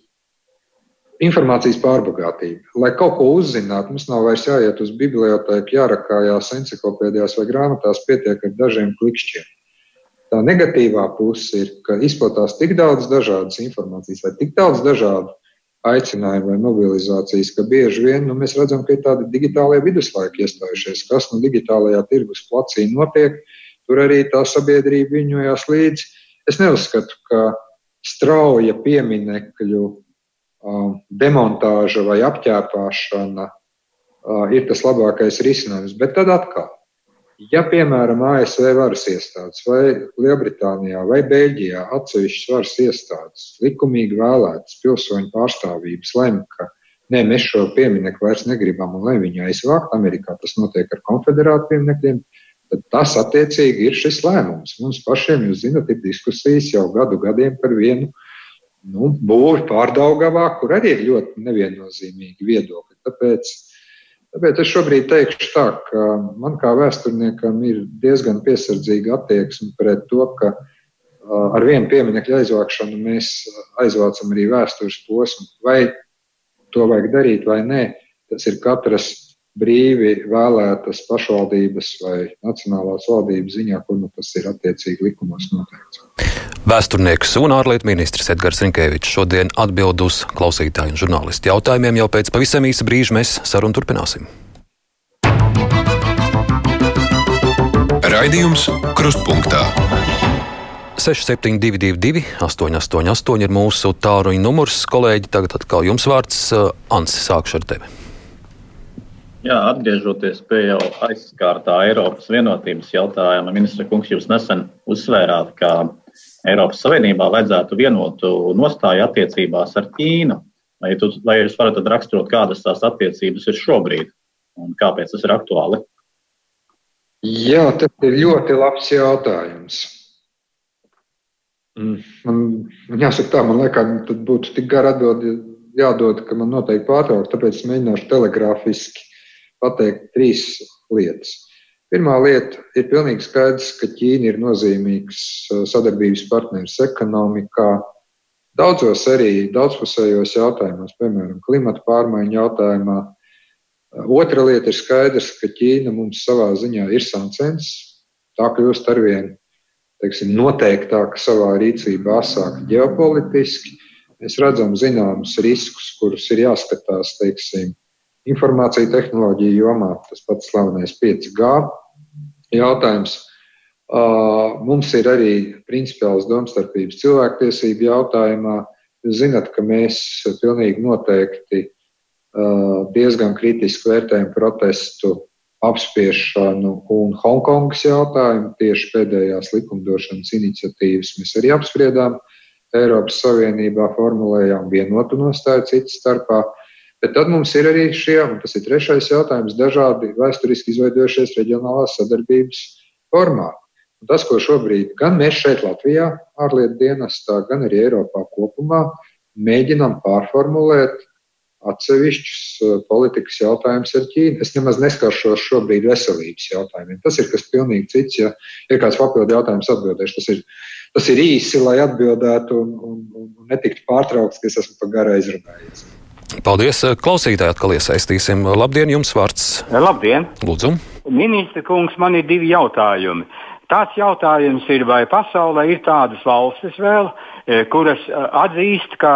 informācijas pārbagātība. Lai kaut ko uzzinātu, mums nav vairs jāiet uz bibliotēku, jārakājās encyklopēdijās vai grāmatās, pietiek ar dažiem klikšķiem. Tā negatīvā puse ir, ka izplatās tik daudz dažādas informācijas vai tik daudz dažādu aicinājumu vai mobilizācijas, ka bieži vien nu, mēs redzam, ka ir tādi digitālie viduslaiki iestājušies, kas nu digitālajā tirgus placī notiek. Tur arī tā sabiedrība viņojās līdzi. Es neuzskatu, ka strauja pieminekļu demontāža vai apķēpāšana ir tas labākais risinājums. Bet tad atkal, ja piemēram ASV varas iestādes vai Lielbritānijā vai Beļģijā atsevišķas varas iestādes likumīgi vēlētas pilsoņu pārstāvības lemj, ka nē, mēs šo pieminiektu vairs negribam un lai viņi aizvākt, Amerikā tas notiek ar konfederātu pieminekļiem, tad tas attiecīgi ir šis lēmums. Mums pašiem, jūs zinat, ir diskusijas jau gadu gadiem par vienu nu, būvi pārdaugavā, kur arī ir ļoti neviennozīmīgi viedokļi. Tāpēc, tāpēc es šobrīd teikšu tā, ka man kā vēsturniekam ir diezgan piesardzīga attieksme pret to, ka ar vienu pieminiektu aizvākšanu mēs aizvācam arī vēstures posmu. Vai to vajag darīt vai nē, tas ir katras brīvi vēlētas pašvaldības vai nacionālās valdības ziņā, kur nu tas ir attiecīgi likumos noteikts. Vēsturnieks un ārlietu ministrs Edgars Rinkevičs šodien atbild uz klausītāju un žurnālistu jautājumiem. Jau pēc pavisam īsa brīža mēs sarunu turpināsim. Raidījums Krustpunktā. 6722, 888 ir mūsu tāruņa numurs. Kolēģi, tagad atkal jums vārds. Ansi, sākšu ar tevi. Jā, atgriežoties pie jau aizskārtā Eiropas vienotības jautājuma, ministra kungs, jūs nesen uzsvērāt, ka Eiropas Savienībā vajadzētu vienotu nostāju attiecībās ar Ķīnu. Vai, tu, vai jūs varat raksturot, kādas tās attiecības ir šobrīd un kāpēc tas ir aktuāli? Jā, tas ir ļoti labs jautājums. Mm, man, man jāsaka, tā, man liekas, tad būtu tik gara atbildi jādod, ka man noteikti pārtraukt, tāpēc es mēģināšu telegrāfiski pateikt trīs lietas. Pirmā lieta ir pilnīgi skaidrs, ka Ķīna ir nozīmīgs uh, sadarbības partneris ekonomikā, daudzos arī daudzpusējos jautājumos, piemēram, klimata pārmaiņu jautājumā. Uh, otra lieta ir skaidrs, ka Ķīna mums savā ziņā ir sancens, tā kļūst arvien teiksim, noteiktāka savā rīcībā, asāka ģeopolitiski. Mēs redzam zināmus riskus, kurus ir jāskatās, teiksim, informācija tehnoloģija jomā, tas pats slavenais 5G jautājums. Mums ir arī principiāls domstarpības cilvēktiesību jautājumā. Jūs zināt, ka mēs pilnīgi noteikti diezgan kritiski vērtējam protestu apspiešanu un Hongkongas jautājumu. Tieši pēdējās likumdošanas iniciatīvas mēs arī apspriedām. Eiropas Savienībā formulējām vienotu nostāju citu starpā. Bet tad mums ir arī šie, un tas ir trešais jautājums, dažādi vēsturiski izveidojušies reģionālās sadarbības formāti. Un tas, ko šobrīd gan mēs šeit, Latvijā, ārlietu dienestā, gan arī Eiropā kopumā, mēģinām pārformulēt atsevišķus uh, politikas jautājumus ar Ķīnu. Es nemaz neskaršos šobrīd veselības jautājumiem. Tas ir kas pilnīgi cits. Ja ir kāds papildu jautājums, atbildēšu. Tas ir, tas ir īsi, lai atbildētu un, un, un netiktu pārtraukts, ka es esmu par garu aizrunājies. Paldies, klausītāji, atkal iesaistīsim. Labdien, jums vārds. Labdien! Lūdzu! Ministra kungs, man ir divi jautājumi. Tāds jautājums ir, vai pasaulē ir tādas valstis vēl, e, kuras e, atzīst, ka,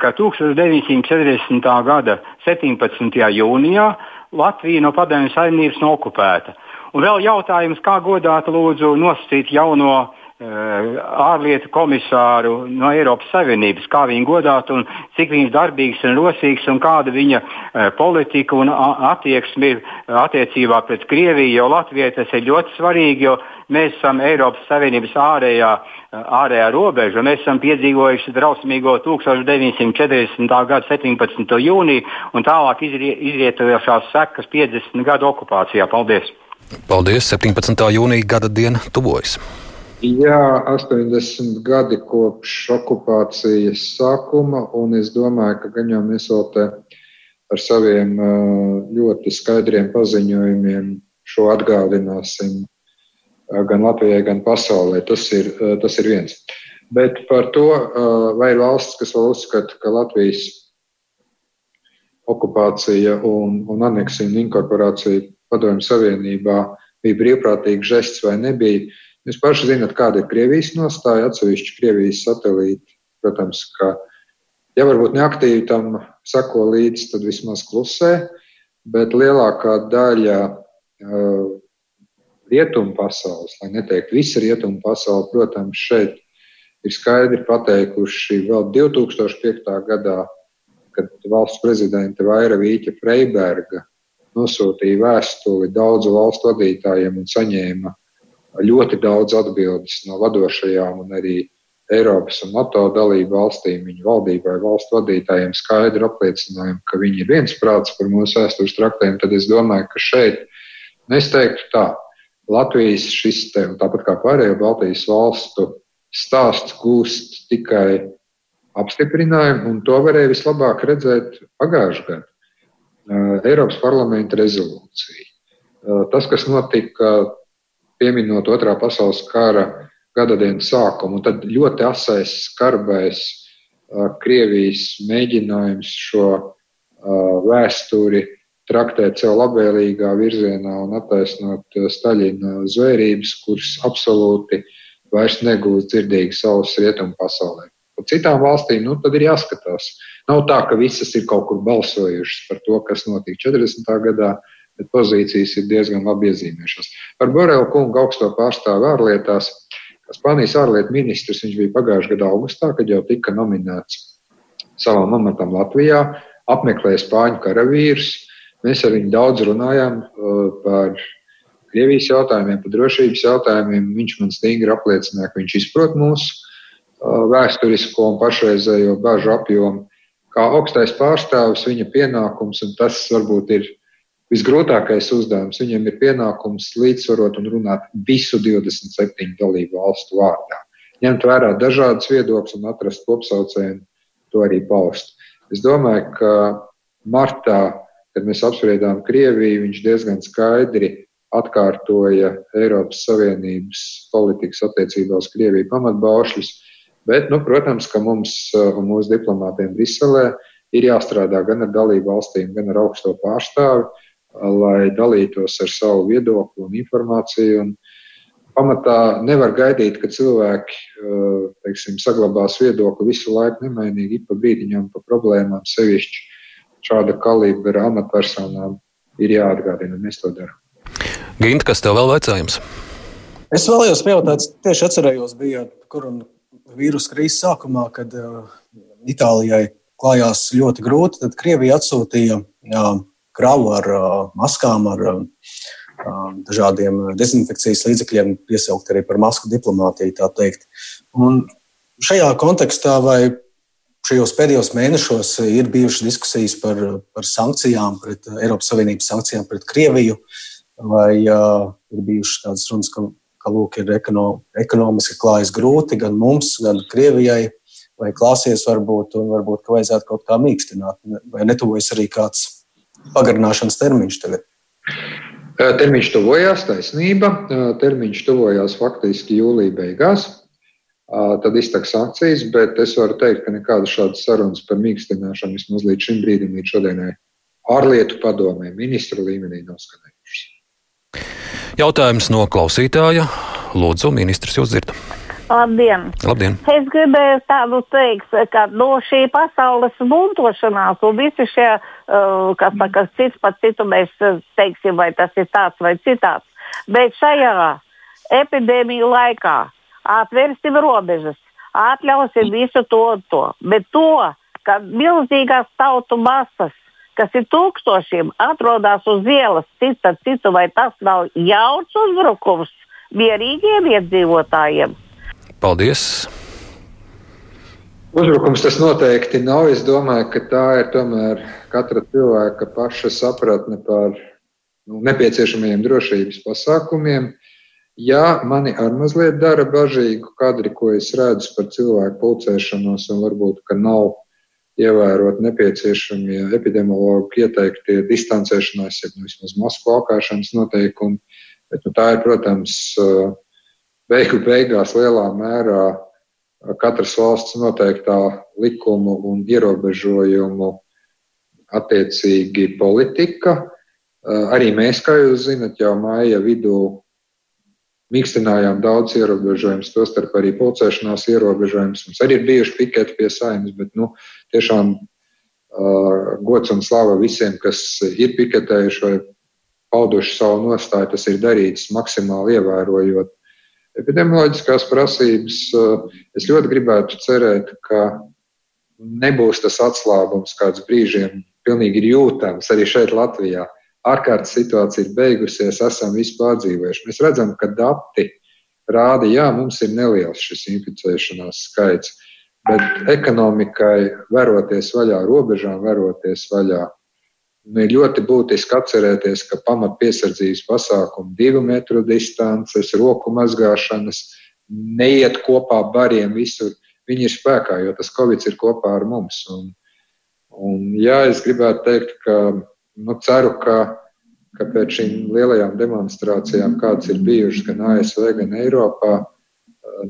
ka 1940. gada 17. jūnijā Latvija no padomju saimnības nav okupēta. Un vēl jautājums, kā godāt lūdzu nosacīt jauno ārlietu komisāru no Eiropas Savienības, kā viņi godāt un cik viņš darbīgs un rosīgs un kāda viņa eh, politika un attieksme ir attiecībā pret Krieviju, jo Latvijai tas ir ļoti svarīgi, jo mēs esam Eiropas Savienības ārējā, eh, ārējā robeža. Mēs esam piedzīvojuši drausmīgo 1940. gada 17. jūniju un tālāk izrietojošās sekas 50 gadu okupācijā. Paldies! Paldies! 17. jūnija gada diena tuvojas! Jā, 80 gadi kopš okupācijas sākuma, un es domāju, ka gan jau mēs vēl te ar saviem ļoti skaidriem paziņojumiem šo atgādināsim gan Latvijai, gan pasaulē. Tas ir, tas ir viens. Bet par to, vai ir valsts, kas vēl uzskata, ka Latvijas okupācija un, un aneksija un inkorporācija Padomju Savienībā bija brīvprātīgs žests vai nebija, Jūs paši zināt, kāda ir Krievijas nostāja, atsevišķi Krievijas satelīti. Protams, ka ja varbūt neaktīvi tam sako līdzi, tad vismaz klusē, bet lielākā daļa uh, rietumu pasaules, lai neteikt visa rietumu pasaule, protams, šeit ir skaidri pateikuši vēl 2005. gadā, kad valsts prezidente Vaira Vīķa Freiberga nosūtīja vēstuli daudzu valstu vadītājiem un saņēma ļoti daudz atbildes no vadošajām un arī Eiropas un NATO dalību valstīm, viņu valdībai, valstu vadītājiem skaidru apliecinājumu, ka viņi ir viensprāts par mūsu vēstures traktēm, tad es domāju, ka šeit, es teiktu tā, Latvijas šis, te, tāpat kā pārējo Baltijas valstu stāsts gūst tikai apstiprinājumu, un to varēja vislabāk redzēt pagājušajā gadā. Eiropas parlamenta rezolūcija. Tas, kas notika pieminot Otrā pasaules kara gada dienas sākumu, un tad ļoti asais, skarbais Krievijas mēģinājums šo vēsturi traktēt sev labvēlīgā virzienā un attaisnot Staļina zvērības, kuras absolūti vairs negūst dzirdīgas savas rietumu pasaulē. Par citām valstīm nu, ir jāskatās. Nav tā, ka visas ir kaut kur balsojušas par to, kas notika 40. gadā, bet pozīcijas ir diezgan labi iezīmējušās. Par Borelu kungu augsto pārstāvu ārlietās. Spānijas ārlietu ministrs viņš bija pagājušā gada augustā, kad jau tika nominēts savam amatam Latvijā, apmeklēja spāņu karavīrus. Mēs ar viņu daudz runājām uh, par Krievijas jautājumiem, par drošības jautājumiem. Viņš man stingri apliecināja, ka viņš izprot mūsu uh, vēsturisko un pašreizējo bažu apjomu. Kā augstais pārstāvis, viņa pienākums, un tas varbūt ir visgrūtākais uzdevums, viņam ir pienākums līdzsvarot un runāt visu 27 dalību valstu vārdā. Ņemt vērā dažādas viedokļas un atrast kopsaucēju, to arī paust. Es domāju, ka martā, kad mēs apspriedām Krieviju, viņš diezgan skaidri atkārtoja Eiropas Savienības politikas attiecībā uz Krieviju pamatbaušļus. Bet, nu, protams, ka mums un mūsu diplomātiem Briselē ir jāstrādā gan ar dalību valstīm, gan ar augsto pārstāvi, lai dalītos ar savu viedokli un informāciju. Un pamatā nevar gaidīt, ka cilvēki teiksim, saglabās viedokli visu laiku nemainīgi, pa brīdiņam, pa problēmām, sevišķi šāda kalibra amatpersonām ir jāatgādina, mēs to darām. Gint, kas tev vēl vajadzājums? Es vēlējos pajautāt, tieši atcerējos, bija koronavīrusa krīzes sākumā, kad uh, Itālijai klājās ļoti grūti. Tad Krievija atsūtīja jā, kravu ar maskām, ar dažādiem dezinfekcijas līdzekļiem, piesaukt arī par masku diplomātiju. Šajā kontekstā vai šajos pēdējos mēnešos ir bijušas diskusijas par, par sankcijām, pret Eiropas Savienības sankcijām pret Krieviju. Vai uh, ir bijušas tādas runas, ka, ka lūk, ir ekono, ekonomiski klājas grūti gan mums, gan Krievijai, vai klāsies varbūt, un varbūt, ka vajadzētu kaut kā mīkstināt, vai netuvojas arī kāds pagarināšanas termiņš tagad. Termiņš tuvojās, taisnība. Termiņš tuvojās faktiski jūlijā beigās. Tad izteiks sankcijas, bet es varu teikt, ka nekādas šādas sarunas par mīkstināšanu vismaz līdz šim brīdim, līdz šodienai ārlietu padomē, ministru līmenī nav skanējušas. Jautājums no klausītāja. Lūdzu, ministrs, jūs dzirdat. Labdien. Labdien! Es gribēju tādu teikt, ka no šī pasaules buntošanās un visi šie, uh, kas saka, cits pat citu mēs uh, teiksim, vai tas ir tāds vai citāds. Bet šajā epidēmiju laikā atvērsim robežas, atļausim visu to un to. Bet to, ka milzīgās tautu masas kas ir tūkstošiem, atrodas uz ielas, cits ar citu, vai tas nav jauns uzbrukums mierīgiem iedzīvotājiem? Paldies! Uzbrukums tas noteikti nav. Es domāju, ka tā ir tomēr katra cilvēka paša sapratne par nu, nepieciešamajiem drošības pasākumiem. Jā, mani ar mazliet dara bažīgu kadri, ko es redzu par cilvēku pulcēšanos, un varbūt, ka nav ievērot nepieciešamie epidemiologi ieteiktie distancēšanās, ja nu, vismaz masku valkāšanas noteikumi. Bet, nu, tā ir, protams, beigu beigās lielā mērā katras valsts noteiktā likumu un ierobežojumu attiecīgi politika. Arī mēs, kā jūs zinat, jau māja vidū mīkstinājām daudz ierobežojumus, tostarp arī pulcēšanās ierobežojumus. Mums arī ir bijuši piketi pie saimnes, bet nu, tiešām uh, gods un slava visiem, kas ir piketējuši vai pauduši savu nostāju. Tas ir darīts maksimāli ievērojot epidemioloģiskās prasības. Uh, es ļoti gribētu cerēt, ka nebūs tas atslābums, kāds brīžiem pilnīgi ir jūtams arī šeit Latvijā. Ārkārtas situācija ir beigusies, esam visu pārdzīvojuši. Mēs redzam, ka dati rāda, jā, mums ir neliels šis inficēšanās skaits, bet ekonomikai veroties vaļā, robežām veroties vaļā, ir ļoti būtiski atcerēties, ka pamat piesardzības pasākumi, divu metru distances, roku mazgāšanas, neiet kopā bariem visur viņi ir spēkā, jo tas Covid ir kopā ar mums. Un, un, jā, es gribētu teikt, ka nu, ceru, ka, ka pēc šīm lielajām demonstrācijām, kādas ir bijušas gan ASV, gan Eiropā,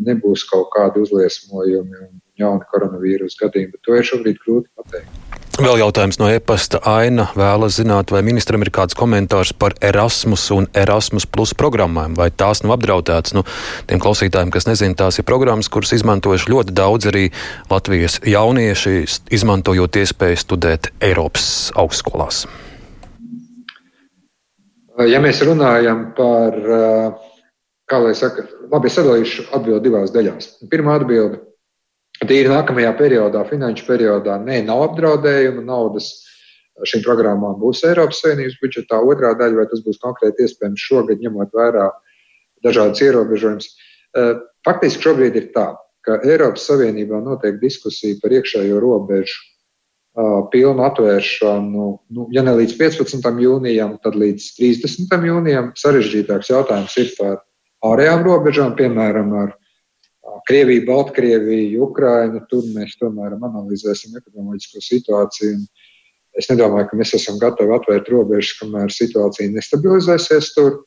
nebūs kaut kādi uzliesmojumi un jauni koronavīrus gadījumi. Bet to ir šobrīd grūti pateikt. Vēl jautājums no e-pasta Aina vēlas zināt, vai ministram ir kāds komentārs par Erasmus un Erasmus Plus programmām, vai tās nav apdraudētas. Nu, tiem klausītājiem, kas nezina, tās ir programmas, kuras izmantojuši ļoti daudz arī Latvijas jaunieši, izmantojot iespēju studēt Eiropas augstskolās. Ja mēs runājam par, kā lai saka, labi, es sadalīšu atbildi divās daļās. Pirmā atbilde Tīri nākamajā periodā, finanšu periodā, nē, nav apdraudējuma naudas. Šīm programmām būs Eiropas Savienības budžetā. Otrā daļa, vai tas būs konkrēti iespējams šogad, ņemot vērā dažādas ierobežojumus. Faktiski šobrīd ir tā, ka Eiropas Savienībā notiek diskusija par iekšējo robežu pilnu atvēršanu, nu, ja ne līdz 15. jūnijam, tad līdz 30. jūnijam. Sarežģītāks jautājums ir par ārējām robežām, piemēram, ar Krievija, Baltkrievija, Ukraina. Tur mēs tomēr analizēsim epidemioloģisko situāciju. Es nedomāju, ka mēs esam gatavi atvērt robežas, kamēr situācija nestabilizēsies tur.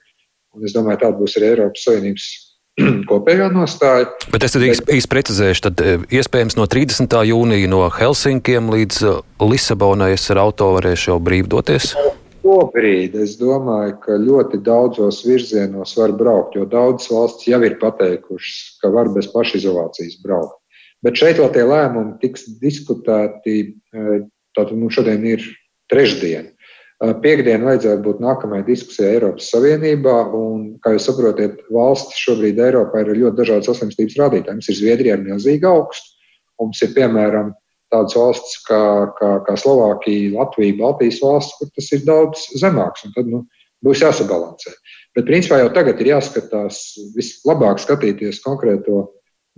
Un es domāju, tāda būs arī Eiropas Savienības kopējā nostāja. Bet es tad īsti īs precizēšu, tad e, iespējams no 30. jūnija no Helsinkiem līdz e, Lisabonai es ar auto varēšu jau brīvi doties? Šobrīd es domāju, ka ļoti daudzos virzienos var braukt, jo daudzas valsts jau ir pateikušas, ka var bez pašizolācijas braukt. Bet šeit vēl tie lēmumi tiks diskutēti. E, tātad mums šodien ir trešdiena. E, Piektdien vajadzētu būt nākamajai diskusijai Eiropas Savienībā. Un, kā jūs saprotat, valstis šobrīd Eiropā ir ļoti dažādas saslimstības rādītāji. Mums ir Zviedrija ar milzīgu augstu. Mums ir piemēram tādas valstis kā, kā, kā Slovākija, Latvija, Baltijas valsts, kur tas ir daudz zemāks. Tad nu, būs jāsabalansē. Bet principā jau tagad ir jāskatās, vislabāk skatīties konkrēto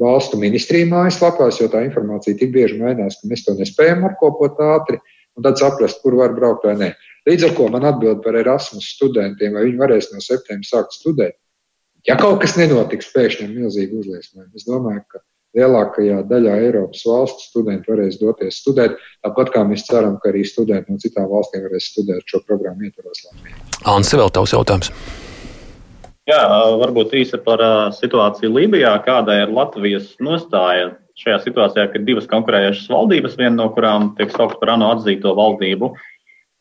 valstu ministriju mājaslapās, jo tā informācija tik bieži mainās, ka mēs to nespējam apkopot ātri un tad saprast, kur var braukt vai nē. Līdz ar to man atbild par Erasmus studentiem, vai viņi varēs no septembra sākt studēt. Ja kaut kas nenotiks pēkšņi ar milzīgu uzliesmojumu, es domāju, ka lielākajā daļā Eiropas valstu studenti varēs doties studēt. Tāpat kā mēs ceram, ka arī studenti no citām valstīm varēs studēt šo programmu ietvaros Latvijā. Anse, vēl tavs jautājums. Jā, varbūt īsi par situāciju Lībijā. Kāda ir Latvijas nostāja šajā situācijā, kad ir divas konkurējošas valdības, viena no kurām tiek saukta par ANO atzīto valdību,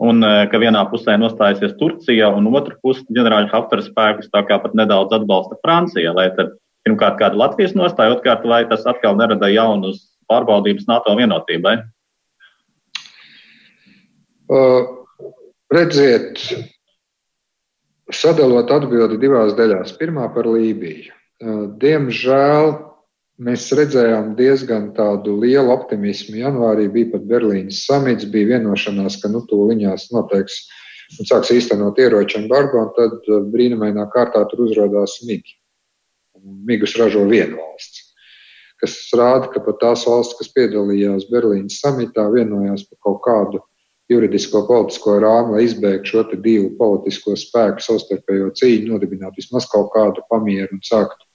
un ka vienā pusē nostājusies Turcija, un otru pusi ģenerāļa Haftara spēkus tā kā pat nedaudz atbalsta Francija, lai tad Pirmkārt, kāda Latvijas nostāja, otrkārt, vai tas atkal nerada jaunus pārbaudījumus NATO vienotībai? Uh, redziet, sadalot atbildi divās daļās. Pirmā par Lībiju. Uh, diemžēl mēs redzējām diezgan tādu lielu optimismu. Janvārī bija pat Berlīnas samits, bija vienošanās, ka nu, tūliņās noteiks un sāks īstenot ieroču embargo, un tad brīnumainā kārtā tur uzrādās migi migus ražo viena valsts. Kas rāda, ka pat tās valsts, kas piedalījās Berlīnas samitā, vienojās par kaut kādu juridisko politisko rāmu, lai izbēgtu šo divu politisko spēku savstarpējo cīņu, nodibinātu vismaz kaut kādu pamieru un sāktu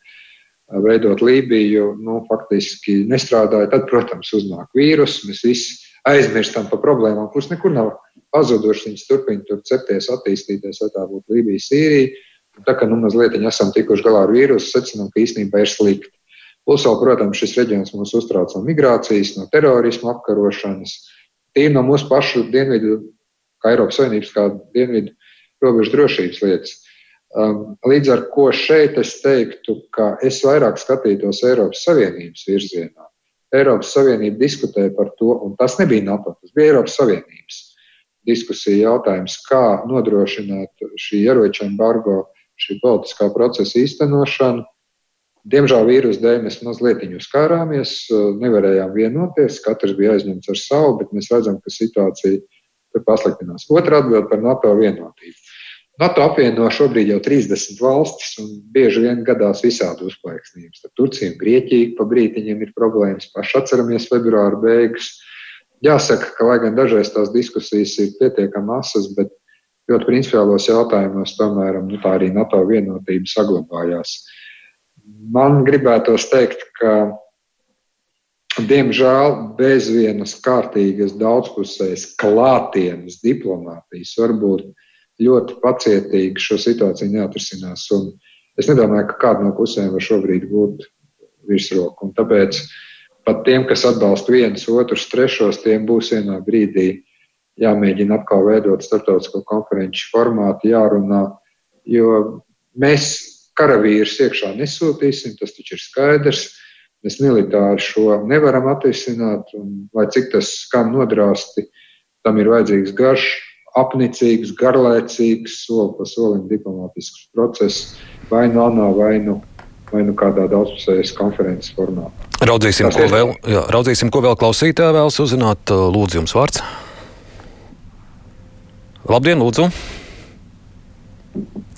veidot Lībiju, nu, faktiski nestrādāja. Tad, protams, uznāk vīrus, mēs visi aizmirstam par problēmām, kuras nekur nav pazudušas. Viņas turpina tur cepties, attīstīties, vai tā būtu Lībija, Sīrija. Tā kā nu, mazliet esam tikuši galā ar vīrusu, secinām, ka īstenībā ir slikti. Plus, vēl, protams, šis reģions mūs uztrauc no migrācijas, no terorisma apkarošanas, tīri no mūsu pašu dienvidu, kā Eiropas Savienības, kā dienvidu robežu drošības lietas. Um, līdz ar to šeit es teiktu, ka es vairāk skatītos Eiropas Savienības virzienā. Eiropas Savienība diskutēja par to, un tas nebija NATO, tas bija Eiropas Savienības diskusija jautājums, kā nodrošināt šī ieroča embargo šī politiskā procesa īstenošanu. Diemžēl vīrusu dēļ mēs mazliet uzkārāmies, nevarējām vienoties, katrs bija aizņemts ar savu, bet mēs redzam, ka situācija pasliktinās. Otra atbild par NATO vienotību. NATO apvieno šobrīd jau 30 valstis, un bieži vien gadās visādi uzplaiksnības. Tad Turcija un Grieķija pa brītiņiem ir problēmas. Paši atceramies februāra beigas. Jāsaka, ka lai gan dažreiz tās diskusijas ir pietiekami asas, bet ļoti principiālos jautājumos tomēr nu, tā arī NATO vienotība saglabājās. Man gribētos teikt, ka diemžēl bez vienas kārtīgas, daudzpusējas klātienes diplomātijas varbūt ļoti pacietīgi šo situāciju neatrisinās. Un es nedomāju, ka kāda no pusēm var šobrīd būt virsroku. Un tāpēc pat tiem, kas atbalsta vienus, otrus, trešos, tiem būs vienā brīdī jāmēģina atkal veidot starptautisko konferenču formātu, jārunā. Jo mēs karavīrus iekšā nesūtīsim, tas taču ir skaidrs. Mēs militāri šo nevaram atrisināt, un lai cik tas skan nodrāsti, tam ir vajadzīgs garš apnicīgs, garlaicīgs, soli pa solim diplomātisks process, vai nu ANO, vai nu, vai nu kādā daudzpusējas konferences formā. Raudzīsim, ko vēl, jā, raudzīsim, ko vēl klausītāji vēlas uzzināt. Lūdzu, jums vārds. Labdien, lūdzu!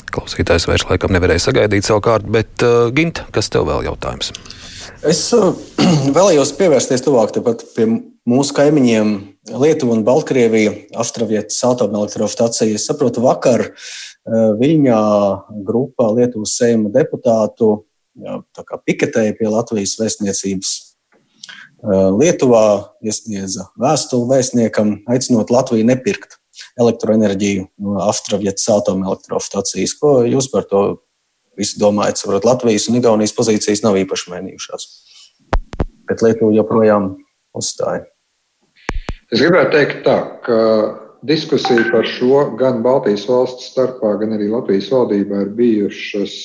Klausītājs vairs laikam nevarēja sagaidīt savu kārtu, bet uh, Gint, kas tev vēl jautājums? Es uh, vēlējos pievērsties tuvāk pie mūsu kaimiņiem Lietuva un Baltkrievija, Astravietas atomelektrostacijas. Es saprotu, vakar eh, Viļņā grupā Lietuvas seima deputātu piketēja pie Latvijas vēstniecības. Eh, Lietuvā iesniedza vēstuli vēstniekam, aicinot Latviju nepirkt elektroenerģiju Astravietas atomelektrostacijas. Ko jūs par to visu domājat? Saprot, Latvijas un Igaunijas pozīcijas nav īpaši mainījušās, bet Lietuva joprojām uzstāja. Es gribētu teikt, tā, ka diskusija par šo gan Baltijas valstu starpā, gan arī Latvijas valdībā ir bijušas.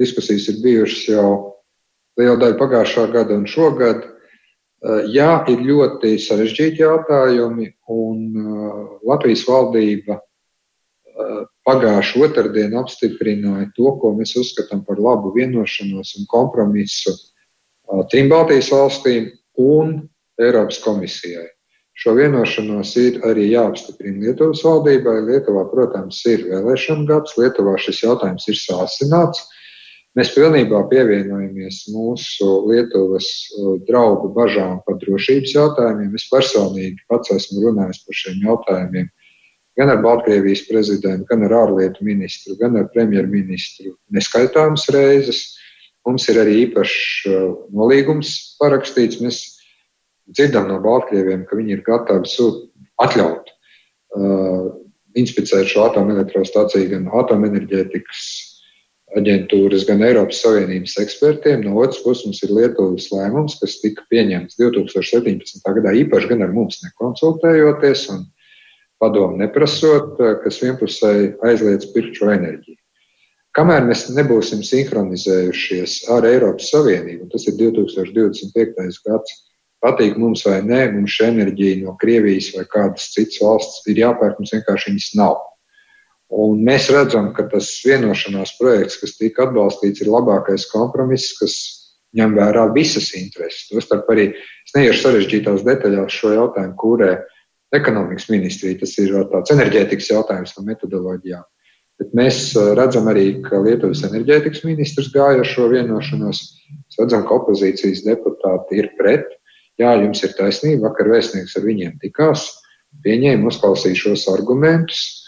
Diskusijas ir bijušas jau liela daļa pagājušā gada un šogad. Jā, ir ļoti sarežģīti jautājumi, un Latvijas valdība pagājušā otrdiena apstiprināja to, ko mēs uzskatām par labu vienošanos un kompromisu trim Baltijas valstīm un Eiropas komisijai. Šo vienošanos ir arī jāapstiprina Lietuvas valdībai. Lietuvā, protams, ir vēlēšana gads, Lietuvā šis jautājums ir sāsināts. Mēs pilnībā pievienojamies mūsu Lietuvas uh, draugu bažām par drošības jautājumiem. Es personīgi pats esmu runājis par šiem jautājumiem gan ar Baltkrievijas prezidentu, gan ar ārlietu ministru, gan ar premjerministru neskaitāmas reizes. Mums ir arī īpašs uh, nolīgums parakstīts. Mēs dzirdam no Baltkrieviem, ka viņi ir gatavi sūt, atļaut uh, inspicēt šo atomelektrostaciju gan atomenerģētikas aģentūras, gan Eiropas Savienības ekspertiem. No otras puses, mums ir Lietuvas lēmums, kas tika pieņemts 2017. gadā, īpaši gan ar mums nekonsultējoties un padomu neprasot, uh, kas vienpusēji aizliedz pirkt šo enerģiju. Kamēr mēs nebūsim sinhronizējušies ar Eiropas Savienību, un tas ir 2025. gads, patīk mums vai nē, mums šī enerģija no Krievijas vai kādas citas valsts ir jāpērk, mums vienkārši viņas nav. Un mēs redzam, ka tas vienošanās projekts, kas tika atbalstīts, ir labākais kompromiss, kas ņem vērā visas intereses. Tostarp arī es neiešu sarežģītās detaļās šo jautājumu, kurē ekonomikas ministrija, tas ir tāds enerģētikas jautājums no metodoloģijām. Bet mēs redzam arī, ka Lietuvas enerģētikas ministrs gāja ar šo vienošanos. Mēs redzam, ka opozīcijas deputāti ir pret. Jā, jums ir taisnība. Vakar vēstnieks ar viņiem tikās, pieņēma, uzklausīja šos argumentus.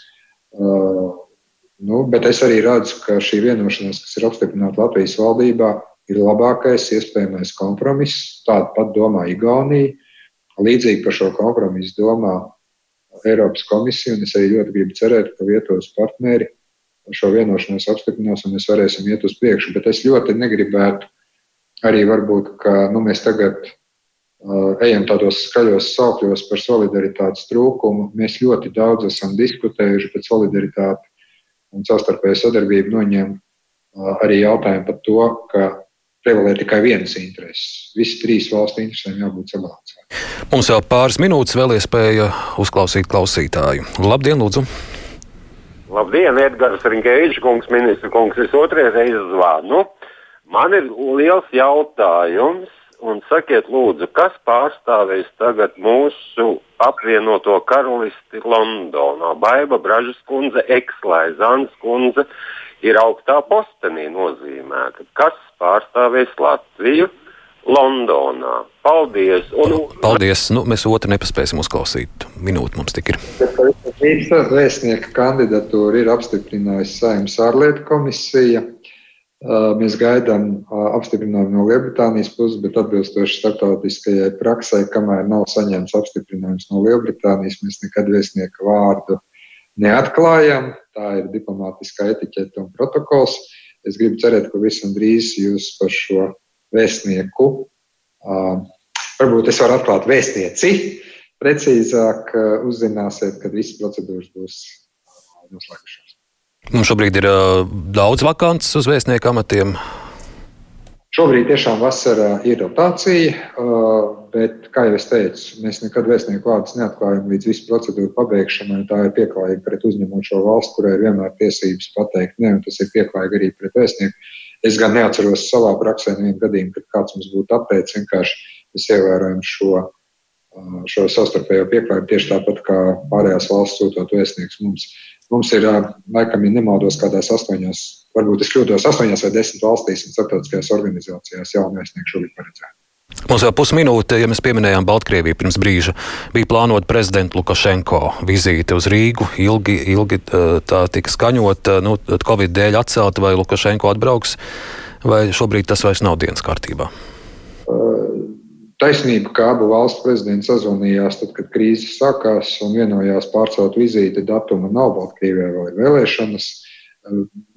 Nu, bet es arī redzu, ka šī vienošanās, kas ir apstiprināta Latvijas valdībā, ir labākais iespējamais kompromiss. Tādu pat domā Igaunija. Līdzīgi par šo kompromisu domā Eiropas komisija, un es arī ļoti gribu cerēt, ka vietos partneri šo vienošanos apstiprinās, un mēs varēsim iet uz priekšu. Bet es ļoti negribētu arī varbūt, ka nu, mēs tagad ejam tādos skaļos saukļos par solidaritātes trūkumu. Mēs ļoti daudz esam diskutējuši, bet solidaritāte un savstarpēja sadarbība noņem arī jautājumu par to, ka prevalē tikai vienas intereses. Visi trīs valstu interesēm jābūt sabalansētām. Mums vēl pāris minūtes, vēl iespēja uzklausīt klausītāju. Labdien, lūdzu! Labdien, Edgars Rinkēvičs, kungs, ministra kungs, es otrais reizes zvanu. Man ir liels jautājums, un sakiet, lūdzu, kas pārstāvēs tagad mūsu apvienoto karalisti Londonā? Baiva Bražas kundze, Ekslai Zans kundze ir augstā postenī nozīmēta. Kas pārstāvēs Latviju? Londonā. Paldies! Un... Paldies! Nu, mēs otru nepaspēsim uzklausīt. Minūte mums tik ir. Vēstnieka kandidatūra ir apstiprinājusi Saimnes ārlietu komisija. Mēs gaidām apstiprinājumu no Lielbritānijas puses, bet atbilstoši starptautiskajai praksē, kamēr nav saņemts apstiprinājums no Lielbritānijas, mēs nekad vēstnieka vārdu neatklājam. Tā ir diplomātiskā etiķete un protokols. Es gribu cerēt, ka visam drīz jūs par šo vēstnieku. Varbūt es varu atklāt vēstnieci. Precīzāk uzzināsiet, kad visas procedūras būs noslēgušās. Mums šobrīd ir daudz vakants uz vēstnieku amatiem. Šobrīd tiešām vasarā ir rotācija, bet, kā jau es teicu, mēs nekad vēstnieku vārdus neatklājam līdz visu procedūru pabeigšanai. Tā ir pieklājīga pret uzņemošo valsts, kurai ir vienmēr tiesības pateikt nē, un tas ir pieklājīgi arī pret vēstnieku. Es gan neatceros savā praksē nevienu gadījumu, kad kāds mums būtu apteicis. Vienkārši mēs ievērojam šo, šo savstarpējo pieklājību tieši tāpat kā pārējās valsts sūtot vēstniekus mums. Mums ir, laikam, ja nemaldos, kādās astoņās, varbūt es kļūdos, astoņās vai desmit valstīs un starptautiskajās organizācijās jaunu vēstnieku šobrīd paredzēta. Mums vēl pusminūte, ja mēs pieminējām Baltkrieviju pirms brīža, bija plānota prezidenta Lukašenko vizīte uz Rīgu. Ilgi, ilgi tā tika skaņota, nu, Covid dēļ atcelta, vai Lukašenko atbrauks, vai šobrīd tas vairs nav dienas kārtībā? Taisnība, ka abu valstu prezidenti sazvanījās, tad, kad krīze sākās un vienojās pārcelt vizīti datumu nav Baltkrievijai vai vēlēšanas.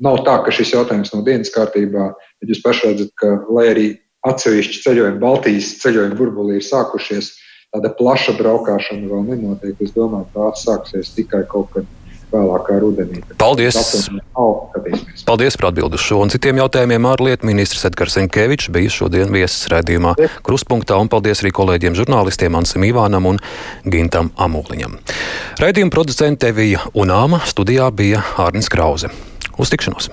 Nav tā, ka šis jautājums nav dienas kārtībā, bet jūs paši redzat, ka, lai arī atsevišķi ceļojumi Baltijas ceļojuma burbulī ir sākušies. Tāda plaša braukšana vēl nenotiek. Es domāju, tā sāksies tikai kaut kad vēlākā rudenī. Paldies! Paldies par atbildu uz šo un citiem jautājumiem. Ārlietu ministrs Edgars Enkevičs bija šodien viesis redzījumā Kruspunktā, un paldies arī kolēģiem žurnālistiem Ansim Ivānam un Gintam Amūliņam. Raidījuma producente Evija Unāma studijā bija Ārnis Krause. Uz tikšanos!